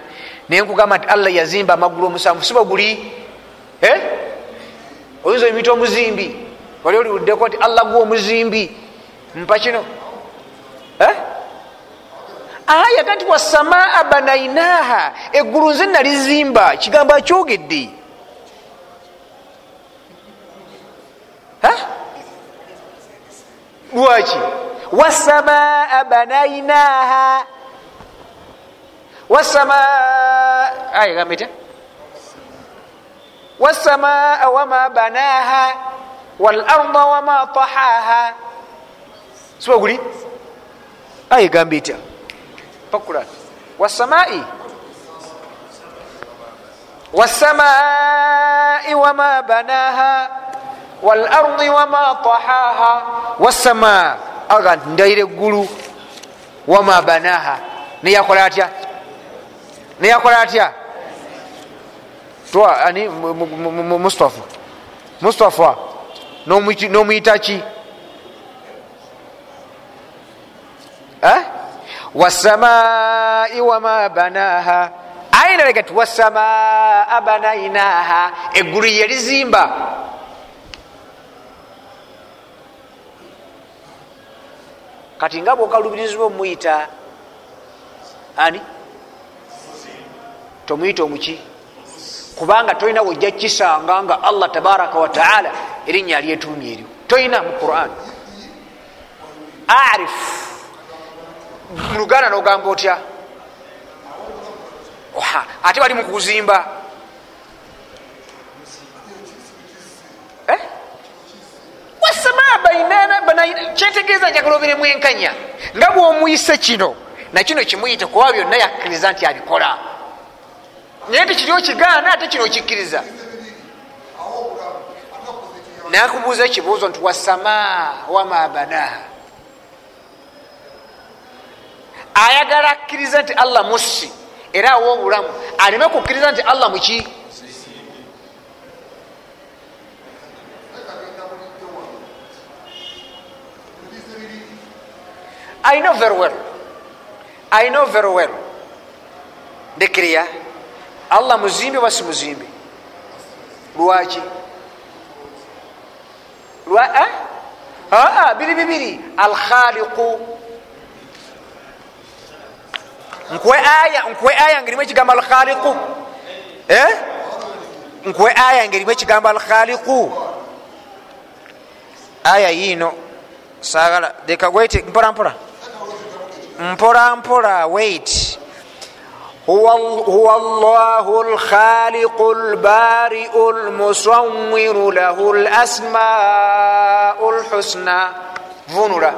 naye nkugamba nti allah yazimba amagulu omusanvu. Siba guli? Eh? oyinza oyimita omuzimbi? Wali oliwuddeko nti allah gwe omuzimbi? Mpa kino. Eh? aya ga nti wasamaa banainaha eggulu nze nalizimba. Kigambo akyogedde lwaki? Wasamaa banainaha wasamaa aya gamba etya wasamaa wama banaha walarda wama tahaha siba guli aya gamba etya pakuran wasamai wasamai wama banaha walardi wama tahaha wasama aga nti ndayira eggulu wama banaha neyakola atya neyakola atya ani mustafa. Mustafa nomuyita ki eh? wasamai wama banaha. Ayinaleka ti wasamaa banainaha eggulu yelizimba. Kati nga bwokalubirizibwa omuyita ani tomuyita omuki? Kubanga tolina wojja kisanga nga allah tabaraka wataala erinnya lyetumye eryo. Tolina mu quran. Arif mu luganda nogamba otya? Ate bali mukuzimba wasamaa bainana kyetegeeza njagala obiremu enkanya nga bwomuyise kino nakino kimuyite kuba byonna yakkiriza nti abikola naye tekiri okigaana ate kino okikkiriza nakubuuza ekibuuzo nti wasamaa wama banaha ayagala akkiriza nti allah mussi era awa obulamu aleme kukkiriza nti allah muki i know very well. I know very well. Ndekiriya allah muzimbi oba si muzimbi lwaki aa biri bibiri alkhaliqu. Nkwe aya nkwe aya ngerimu ekigambo alkhaliqu. Nkwe aya ngerimu ekigambo alkhaliqu. Aya yiino. Sagala leka gwete mpola mpola. Mpola wait huwa llahu lkhaliqu lbariu lmusawiru lahu lasmau lhusna vunula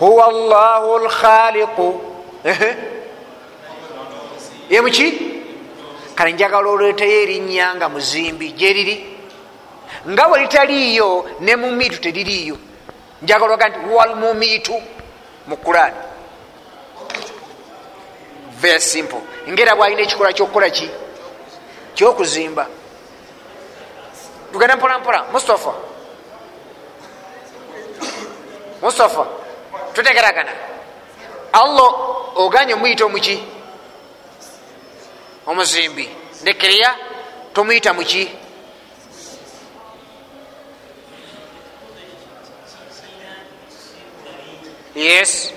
huwa llahu lkhaliqu yemuki kale njagala oleeteyo erinnya nga muzimbi gyeriri nga bwe litaliiyo ne mumiitu teririiyo njagala oga nti huwa lmumiitu mu kurani very simple. Ngaera bwalina ekikola kyokukola ki? Kyokuzimba. Tugenda mpolampola mustapha mustapha tutegeragana. Allah oganye omuyita omuki omuzimbi. Ndekereya tomuyita muki yes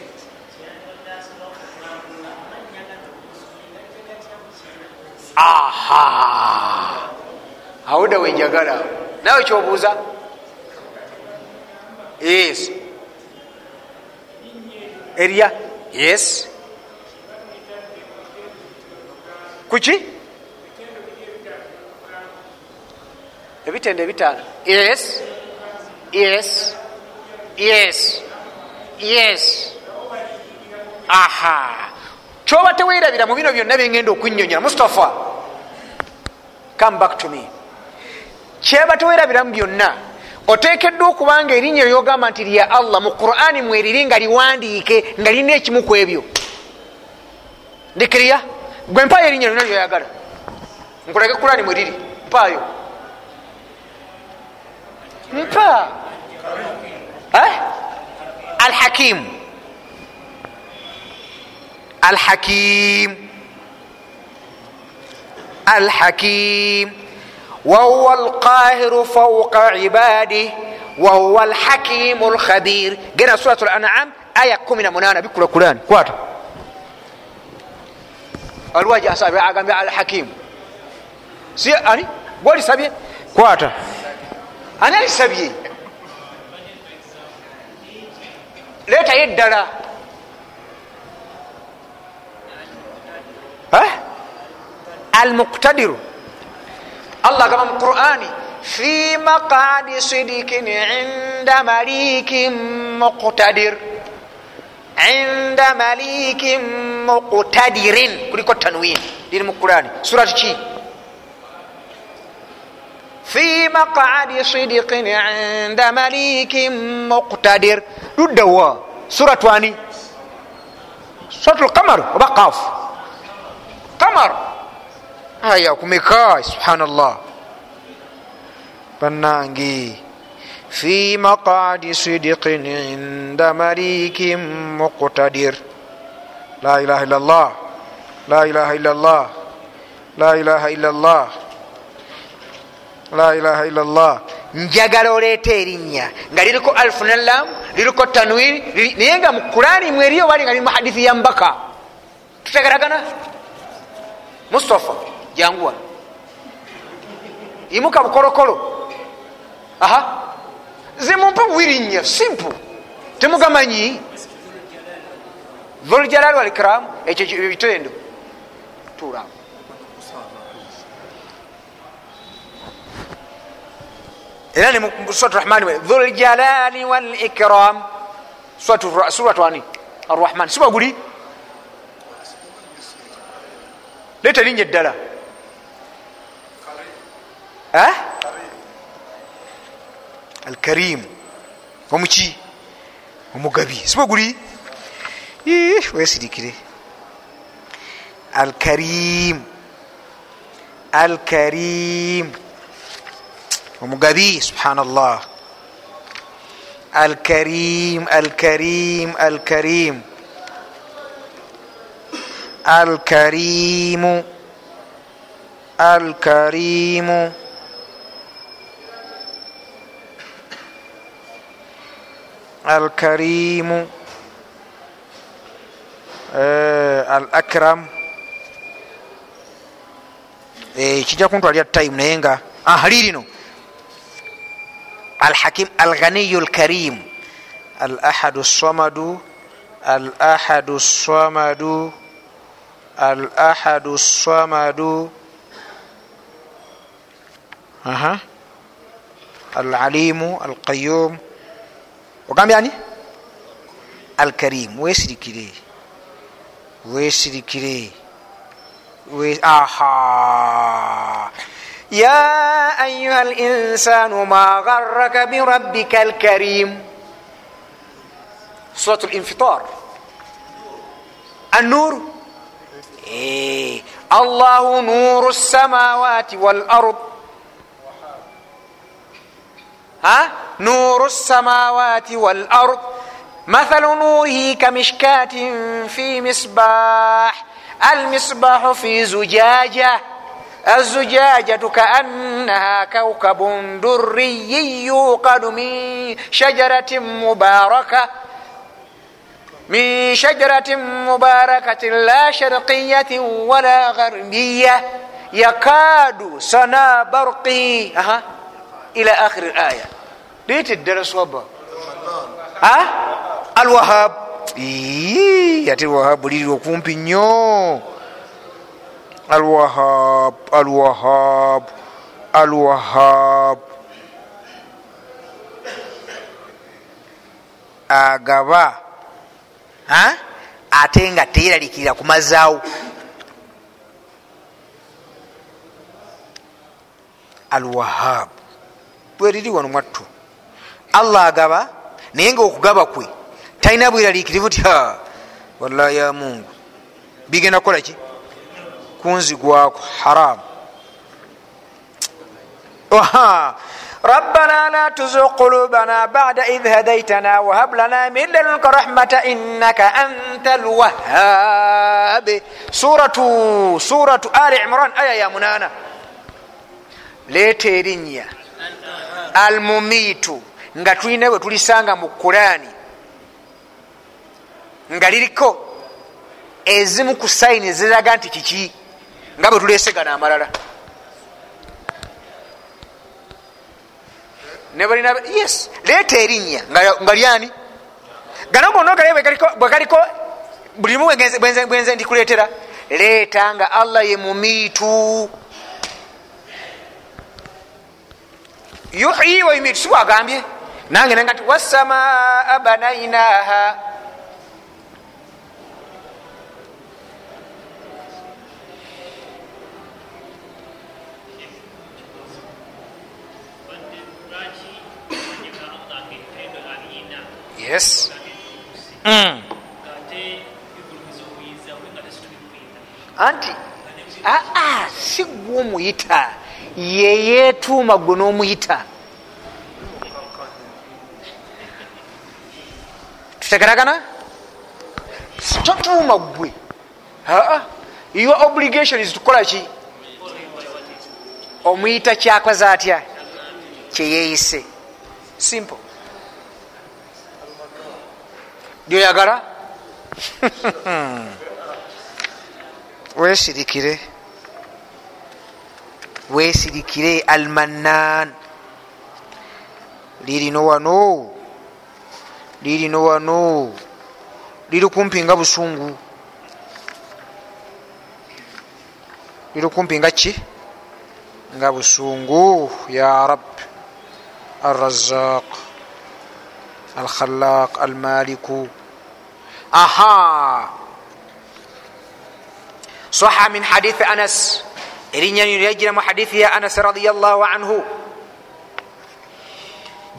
aha. Awuda wenjagala nawe kyobuuza yes. Erya yes. Kuki ebitende bitaano yes. Yes. Yes. Yes. Aha kyoba tewerabira mu bino byonna byengenda okunyonyola mustapha come back to me. Kyeba tewerabiramu byonna otekeddwa okubanga erinnya lyogamba nti lya allah mu qurani mweriri nga liwandiike nga lirina ekimu ku ebyo. Ndikiriya? Gwe mpaayo erinnya lyonna lyoyagala. Nkulage qurani mweriri mpaayo. Mpa eh? alhakimu الحكيم الحكيم وهو القاهر فوق عباده وهو الحكيم الخبير قرا سورة الأنعام آية كمنا منانا بكل قرآن كواتا الواجه أصابع أقام على الحكيم سي أني قولي سبي كواتا أنا سبي ليتا يدلا المقتدر الله كما في القرآن في مقعد صدق عند مليك مقتدر عند مليك مقتدر كلكو التنوين دي القرآن سورة شي في مقعد صدق عند مليك مقتدر دوا سورة واني سورة القمر وبقاف qamar aya kumeka subhanallah bannange fi maqadi sidiqin inda malikin muqtadir la ilaha illa llah la ilaha illa llah la ilaha illa llah la ilaha illa llah njagala oleeta erinnya nga liriko alfu nalam liriko tanwir naye nga mu kurani mweriyo bali nga liri mu hadithi ya mbaka tutegeragana Mustapha jangu wano imuka bukolokolo aha. Zimumpa bwirinya simple. Temugamanyi dhuljalal walikram ekyo bitendo. Tula era ne surat rahmani dhuljalali walikram surat wani? Arrahman. Siba leeta linnya eddala. Alkarimu omuki omugabi. Siba guli? Wesirikire alkarim. Alkarim. Omugabi. Subhanallah. Alkarim alkarim alkarim الكريم الكريم الكريم آه الأكرم kijja kuntwalira time naye nga lirino alhakim alghaniyu lkarim alahadu samadu alahadu samadu al ahadu samadu. Aha. Al alimu al qayum ogambye ani al karimu wesirikire wesirikire aha. يا أيها الإنسان ما غرك بربك الكريم سورة الانفطار النور allahu nuru samawaati wal ard nuru samawaati wal ard مثل نوره كمشكاة في مصباح. المصباح في زجاجة. الزجاجة كأنها كوكب دري يوقد من شجرة مباركة. من شجرة مباركة لا شرقية ولا غربية يكاد سنا برقه أها إلى آخر الآية ليت الدرس وبا ها الوهاب ate alwahab lirira okumpi nnyo alwahab alwahab alwahab agaba ate nga teyeralikirira kumazaawo alwahab bweriri wano mwattu. Allah agaba naye nga okugaba kwe talina bweraliikirivu ti wallahi ya mungu. Bigenda kukolaki kunzigwako haramu ربنا لا تزغ قلوبنا بعد إذ هديتنا وهب لنا من لدنك رحمة إنك أنت الوهاب سورة سورة آل عمران آية يا منانا leeta erinnya almumiitu nga tulina bwe tulisanga mu kurani nga liriko ezimu ku sayini eziraga nti kiki nga bwe tulesegana amalala Nebalina yes. Leeta erinnya nga lyani? Gano gonna ogali bwe galiko bulimu bwenze ndikuleetera leeta nga allah ye mumiitu. Yuhyi wa yumiitu. Sibwagambye nange nanga ti wasamaa banainaha yes. Mm. anti aa si gwe omuyita yeyetuuma gwe n'omuyita. Tutegeragana totuuma gwe. Aa your obligation is tukola ki? Omuyita kyakoze atya? Kyeyeyise simple lyoyagala wesirikire wesirikire almanan lirino wano lirino wano liri kumpi nga busungu liri kumpi nga ki nga busungu ya rab الرزاق الخلاق المالك أها صح من حديث أنس إرين يجرم حديث يا أنس رضي الله عنه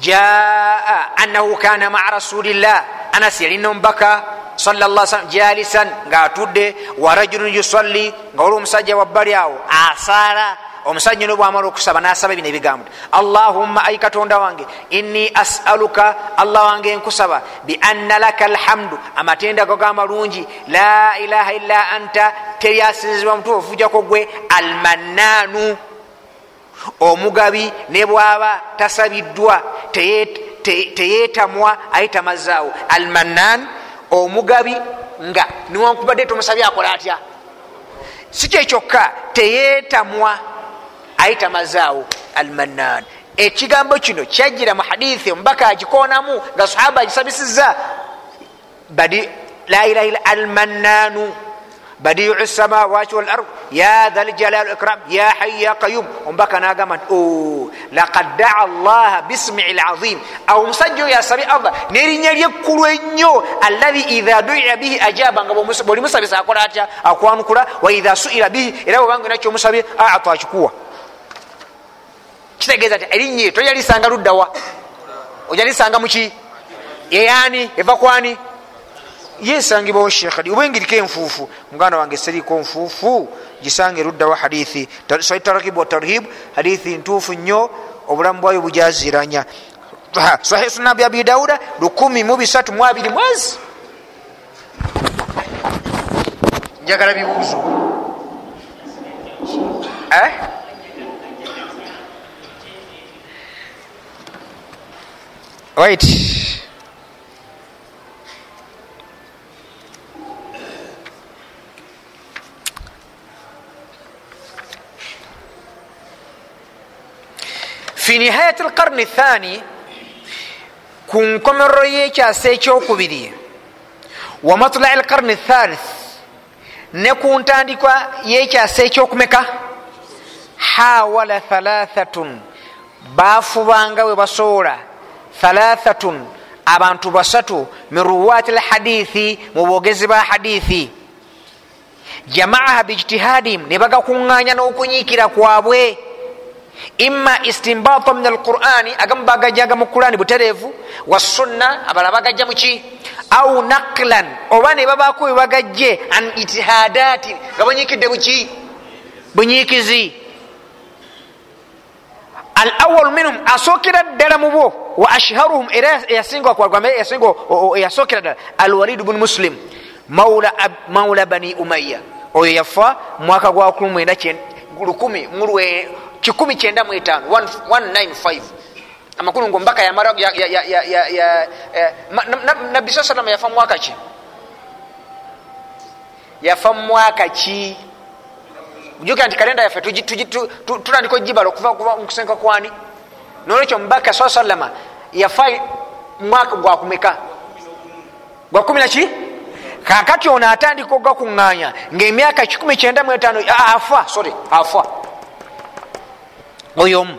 جاء أنه كان مع رسول الله أنس يلين بكى صلى الله عليه وسلم جالسا قاتود ورجل يصلي قولوا مسجى وبرياو أصار omusajja no bwamala okusaba nasaba bino ebigambo. Allahumma ai katonda wange inni asaluka allah wange nkusaba bianna laka alhamdu. Amatenda go gamalungi la ilaha illa anta teryasinzibwa mutuufu jako gwe almannanu omugabi ne bwaba tasabiddwa teyetamwa ayetamazaawo almannan omugabi nga niwankubadde tomusabye akola atya? Si kyekyokka teyetamwa ayita mazaawo almanan ekigambo kino kyajjira mu hadithi omubaka agikonamu nga sahaba agisabisiza badi la ilaha illa almananu badiu samawati walard ya dha ljalal ikram ya hayu ya qayum omubaka nagamba nti lakad daa llaha bismihi lazim awo omusajja oyo asabye allah nerinnya lyekkulu ennyo allahi idha duia bihi ajaba nga bwoli musabisa akola atya? Akwanukula waidha suila bihi era bwebanga nakyo omusabye ata akikuwa kitegeeza ti erinnya eyo toyalisanga luddawa ojalisanga muki eyani eva kwani yesangibwawo shekhali oba engiriko enfuufu. Muganda wange seriko nfuufu gisange ruddawo hadithi. Tarakibu watarhibu hadithi ntuufu nnyo obulamu bwayo bujaziranya sahih sunna bya abi dauda lukumi mu bisatu mu abiri mwezi njagala bibuuzo. Eh? Right. Fi nihayat alqarni thani ku nkomerero yekyasa ekyokubiri wa matlai alqarni thalith ne ku ntandikwa yekyasa ekyokumeka hawala thalathatun bafubanga we basoola thalathatun abantu basatu min ruwati lhadithi mu bwogezi ba hadithi. Jamaaha biijtihadihim ne bagakuŋŋanya n'okunyiikira kwabwe. Imma istimbata min alqurani agamu bagajjaga mu qurani butereevu wasunna abala bagajja muki au naklan oba ne babako bwe bagajje an itihadati nga banyiikidde buki bunyiikizi al awalu minhum asookera ddala mu bo wa ashharuhum era eyasookera ddala. Alwalid bnu muslim maula bani umaya oyo yafa mwaka gwa 195 amakulu ngo mbaka yamara nabbi saa salama yafa mwaka ki? Yafa mwaka ki jukira nti kalenda yaffe tutandika ojibala okuva mukusenka kwani? Nolwekyo mubaka saa salama yafa mwaka gwakumeka gwa kumi naki kakati ono atandika ogakuŋŋanya ngaemyaka 195 afa sorry afa. Oyo omu.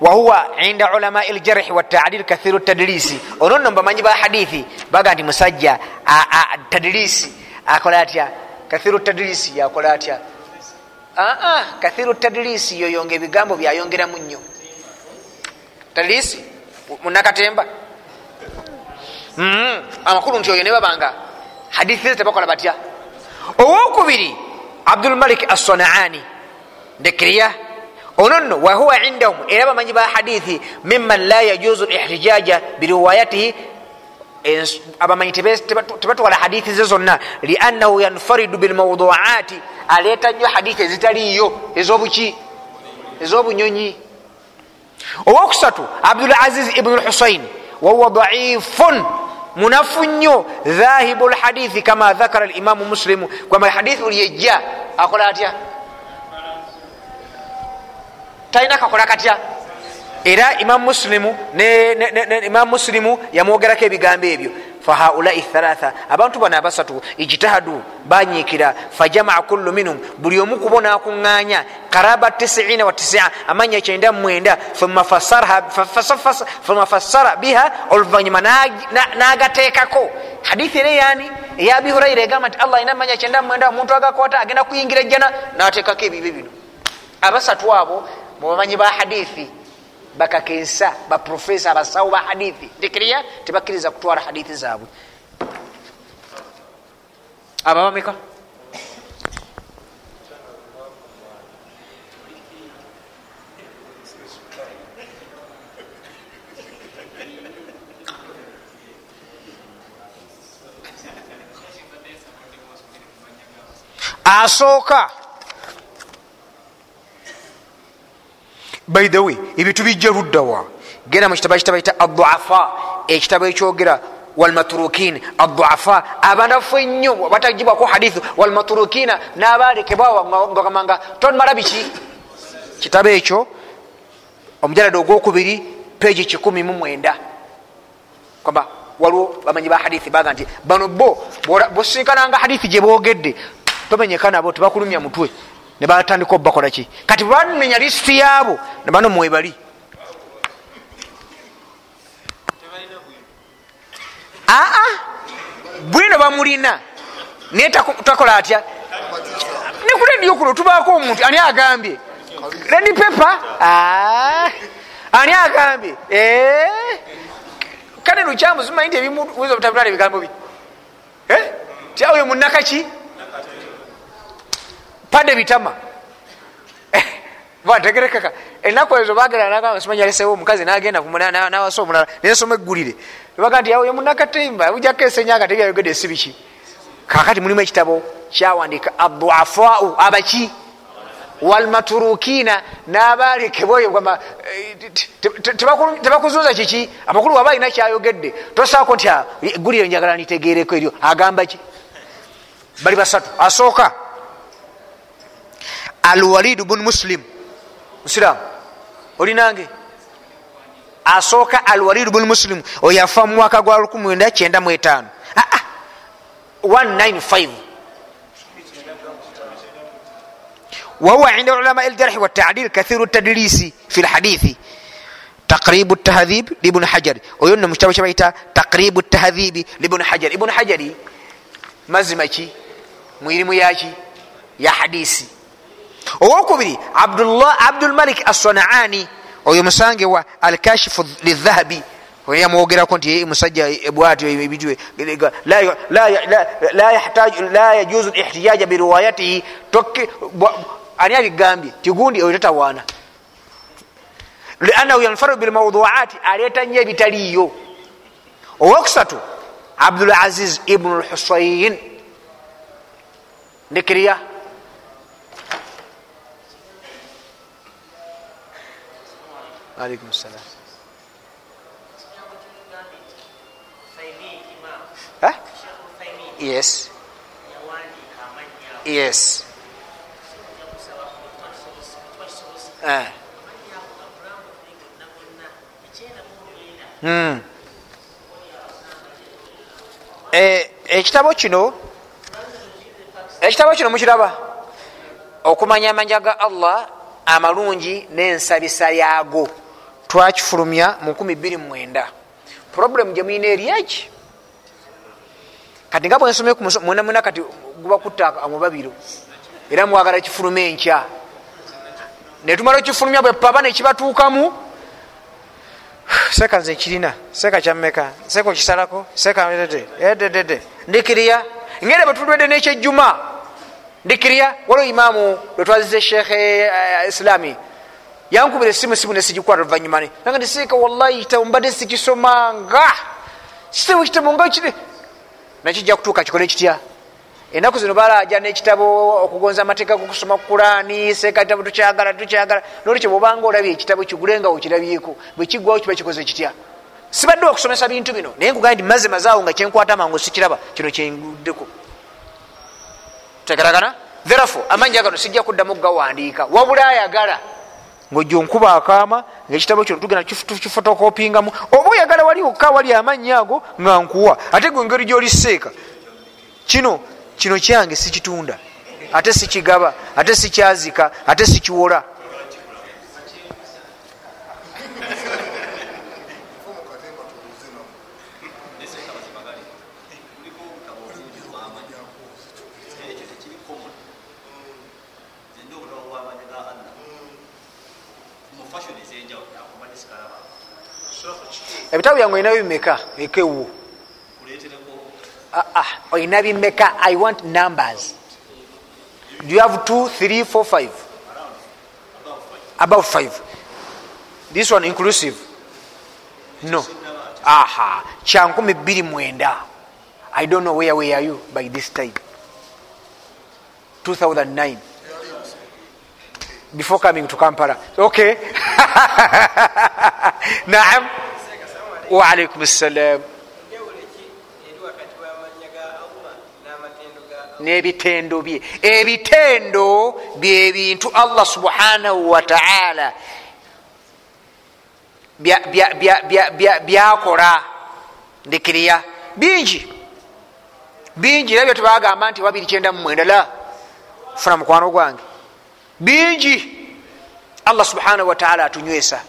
Wahuwa inda ulamai ljarhi watadil kathiru tadlisi ono nno bamanyi ba hadithi baga nti musajja tadlisi akola atya? Kathiru tadlisi yakola atya aa kathiru tadlisi yoyonga ebigambo byayongeramu nnyo. Tadlisi munakatemba amakulu nti oyo ne babanga hadithi ze tebakola batya? Owokubiri abdulmalik assanaani ndekiriya ono nno wahuwa indahum era bamanyi ba hadithi miman la yajuzu lihtijaja biriwayatihi abamanyi tebatwala hadithi ze zonna. Liannahu yanfaridu bilmawduati aleeta nnyo hadithi ezitaliyo ezobuki ezobunyonyi. Owokusatu abdulaziz ibnu lhusain wahuwa daifun munafu nnyo dhahibu lhadithi kama dhakara limamu muslimu kwamba hadithi ulyejja akola atya? Talina kakola katya era imamu muslimu imamu muslimu yamwogerako ebigambo ebyo. Fahaulai thalatha. Abantu bano abasatu ijtahadu banyiikira. Fajamaa kullu minhum. Buli omu kubo nakuŋŋanya karaba 9 wa 9 amanya kyenda mwenda. Thumma fassara biha oluvanyuma nagateekako. Hadithi era yani eya abi huraira egamba nti allah ina manya kyenda mwenda omuntu agakwata agenda kuyingira ejjana nateekako ebibi bino. Abasatu abo mubamanyi ba hadithi bakakensa baprofesa abasawo ba hadithi. Ndikiriya tebakkiriza kutwala hadithi zaabwe. Ababameka asooka by the way ebyo tubijja luddawa genda mukitabo kitabo kita aduafa ekitabo ekyogera walmatrukin aduafa abanafu ennyo batagibwako hadithu walmatrukina n'abalekebwawa ngagamanga tomala biki? Kitabo ekyo omujalada ogwokubiri peji 1 mwenda. Kwamba waliwo bamanyi ba hadithi baga nti bano bo bosinkananga hadithi gyebogedde tomenyeka nabo tebakulumya mutwe nebatandika obubakolaki kati bwamenya lisiti yaabo nebano mwebali aa bwino bamulina. Naye takola atya? Nekulediyo kuno tubaako omuntu ani agambye? Redi pepa ani agambye? Kale lukyamu zimanyi nti ebimuwiza obutabulala ebigambo bi? Ti oyo munakaki pande bitama bategerekeka enaku ezo bageranasimanyalesewo omukazi nagenda nawasa omulala nensoma eggulire baga nti oyo munakatemba ujako esenyanga tebyayogedde si biki? Kakati mulimu ekitabo kyawandika aduafau abaki? Walmaturukina nabalekebwa oyo tebakuzunza kiki? Amakulu waba alina kyayogedde. Tosaako nti eggulire njagala nitegereko eryo. Agamba ki? Bali basatu. Asooka alwalidu bun muslim musiramu olinange asooka alwalidu bun muslim oyo afa mu mwaka gwa 1995 195 وهو عند علماء الجرح والتعديل كثير التدليس في الحديث تقريب التهذيب لابن حجر ويون مجتمع شبيتا تقريب التهذيب لابن حجر ابن حجر مزمكي mwirimu yaki ya hadisi Owokubiri abdulmalik assanaani oyo musange wa alkashifu lidhahabi. Yamwogerako nti musajja bwatyo ebitwe la yajuzu lihtijaja biriwayatihi. Ani abigambye tigundi oyo tatawaana. Liannahu yanfaru bilmawduati aleeta nyo ebitaliyo owokusatu abdulaziz ibnu lhusain ndikiriya alaikum salam huh? yes yes uh. mm. ekitabo kino ekitabo kino mukiraba okumanya amanya ga allah amalungi n'ensabisa yago twakifulumya mu 29 problemu gyemulina eryeki kati nga bwensome mwenamwena kati gubakutta amubabiro era mwagala kifuluma enkya. Netumala okifulumya bwepapa nekibatuukamu seka nze kirina seka kyammeka seka okisalako seka ededede. Ndikiriya ngere bwetulwedde nekyejjuma ndikiriya waliwo imaamu lwetwazize sheekhe islami yankubira esimu simu nesigikwata oluvanyuma nanga ndisiika wallahi kitabo mbadde sikisomanga. Kitabo kitabo nga kiri nakijja kutuuka kikole kitya? Enaku zino balaja nekitabo okugonza amateeka gokusoma kurani seeka kitabo tukyagala tukyagala. Nolwekyo bwobanga olabye ekitabo kigulenga okirabyeko bwekigwawo kiba kikoze kitya? Sibadde okusomesa bintu bino. Naye nkugaa ndi maze mazaawo nga kyenkwata mangu sikiraba kino kyenguddeko. Tegeragana therefo amanya gano sijja kuddamu gawandiika wabula ayagala ngaojja onkuba akaama ngaekitabo kino tugenda kifotokopingamu oba oyagala wali okka wali amanya ago nga nkuwa. Ate gwe engeri gyoliseeka kino kino kyange sikitunda. Ate sikigaba ate sikyazika ate sikiwola ebitabo byange olina bimeka? Ekewo olina bimeka. I want numbers. Do you have two three four five? About five. This one inclusive? No. Aha kyankumi bbiri mwenda. I don't know where were you by this time. 2009 before coming to kampala. Okay. Naam waalaikum ssalam n'ebitendo bye. Ebitendo byebintu allah subhanahu wataala byakola. Ndikiriya. Bingi. Bingi. Era byo tebagamba nti wabiri kyenda mumwenda la. Funa mukwano gwange. Bingi. Allah subhanahu wataala atunywesa.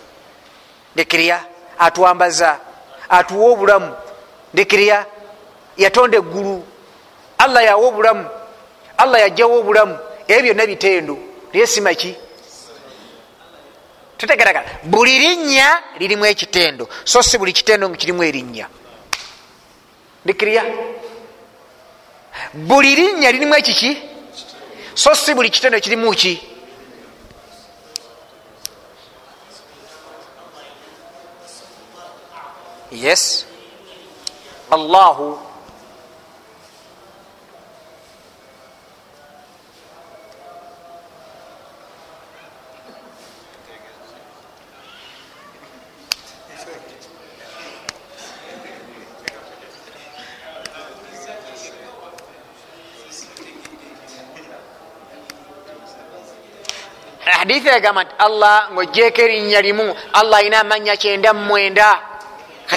Ndikiriya. Atwambaza atuwa obulamu. Ndikiriya yatonda eggulu. Allah yawa obulamu. Allah yajjawo obulamu. Ebyo byonna bitendo naye simaki tutegerakana buli linnya lirimu ekitendo. So si buli kitendo kirimu erinnya. Ndikiriya buli linnya lirimu ekiki? So si buli kitendo kirimu ki yes. Allahu hadithi egamba nti allah ngaogyeko erinnya limu allah alina amanya kyenda mumwenda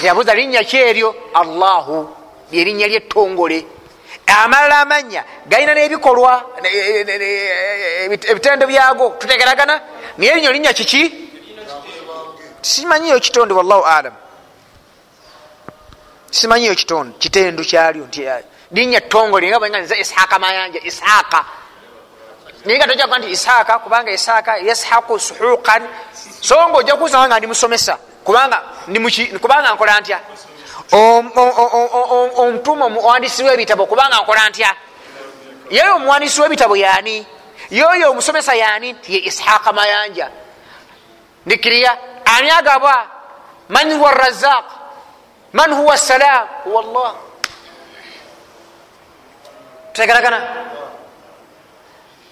kati abuuza linnya kyeryo allahu. Lyerinnya lyettongole. Amalala amanya galina n'ebikolwa ebitendo byago tutegeragana. Naye erinnya linnya kiki? Simanyiyo kitonde wallahu alam simanyiyo kitonde kitendo kyalyo nti linnya ttongole nga bwenga nze ishaaka mayanja ishaaka. Naye nga tojja kuba nti isaaka kubanga isaaka yashaku suhuqan. So nga ojja kuusanga nga ndi musomesa kubanga kubanga nkola ntya? Omutuma omuwandisi webitabo kubanga nkola ntya? Yeyo omuwandisi webitabo yani yoyo omusomesa yani nti ye ishaqa mayanja. Ndikiriya ani agaba man huwa razaq man huwa salam huwa llah tutegeragana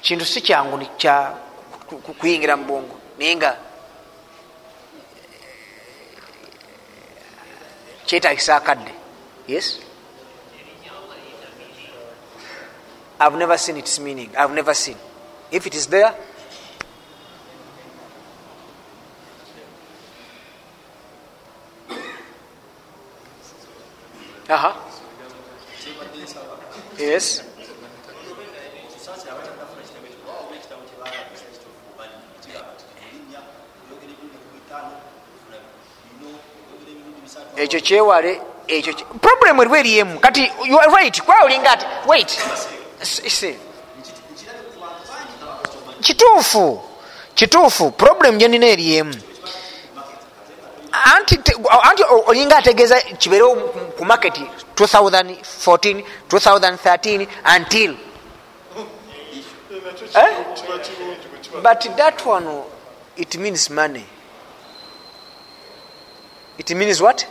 kintu si kyangu kya kuyingira mu bwongo. Naye nga kyetagisa akadde yes? Ive never seen its meaning. Ive never seen. If it is there aha yes ekyo kyewale ekyo problem eriwo eriemu kati right kwaolinga ati wait. Kituufu kituufu problem gyenina eriemu. Anti olinga ategeeza kibeerewo ku maketi 2014 2013 until. Eh? but that one it means money it means what?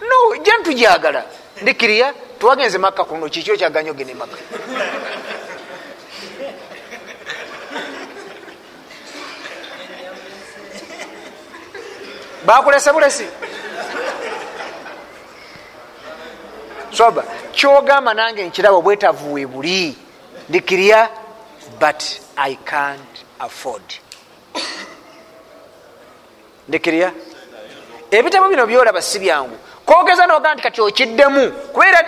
No jentujagala ndikiriya twagenze makka kuno. Kikyo kyaganya ogende makka. Bakulese bulesi. Soba kyogamba nange nkiraba obwetavu we buli. Ndikiriya but i can't afford. Ndikiriya ebitabo bino byolaba si byangu. Kogeza noga nti kati okiddemu kubeera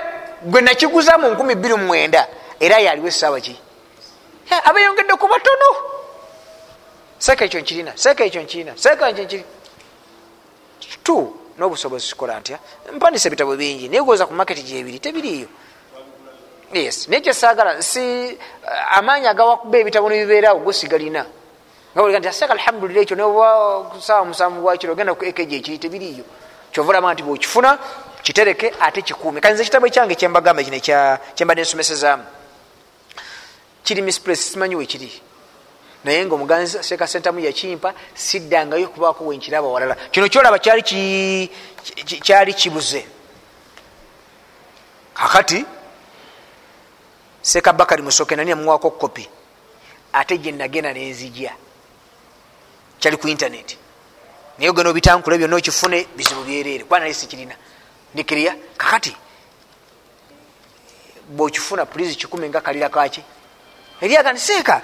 gwe nakiguza mu 29 era yaliwo esaawa ki? Abeyongedde ku batono. Seeka ekyo nkirina seeka ekyo nkirina seeka ekyo nkirina tu n'obusobozi kikola ntya? Mpandisa ebitabo bingi naye goza ku maketi gyebiri tebiriiyo yes naye kyesaagala si amaanyi agawakuba ebitabo nebibeerawo gwesigalina nga boliga nti aseeka alhamdulillah ekyo noba kusaawa musanvu bwakiro ogenda ku ekeji ekiri tebiriiyo kyovaolaba nti bwokifuna kitereke ate kikuume. Kanze ekitabo ekyange kyembagamba kino kyembadde nsomesezaamu kiri misplace simanyi wekiri naye nga omuganzi seeka sentamu yakimpa siddangayo kubaako wenkiraba walala. Kino kyolaba kyali kibuze. Kakati seeka bakari musoke nani amuwaako kopi ate gyenagenda nenzija kyali ku intaneti naye ogenda obitankula byonna okifune bizibu byereere. Kuba naye sikirina ndikiriya kakati bwokifuna pulizi kikumi nga kalira kaki eryaga nseeka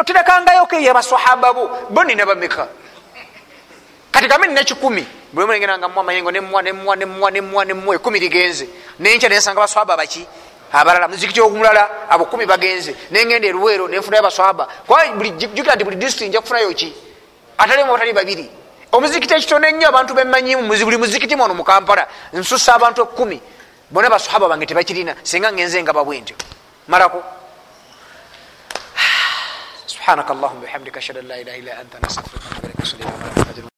oterekangayo ke yabasahaba bo? Bo nina bameka? Kati kambe nina kikumi bwe mulengera nga mwa mayengo nemwa nemwa nemwa nemwa nemwa ekumi ligenze nenkya nensanga baswaba baki abalala muzikiti ogumulala abukumi bagenze. Nengenda eruweero nenfunayo abaswaba. Jukira nti buli disitulikiti nja kufunayo ki? Atalimu batali babiri. Omuzikiti ekitone ennyo abantu bemanyimu buli muzikiti mwono mu kampala nsusa abantu ekkumi. Bona basahaba bange tebakirina singa ngenze nga babwe ntyo malako? Subhanaka allahuma bihamdika ashhadu an la ilaha illa anta nastafiruka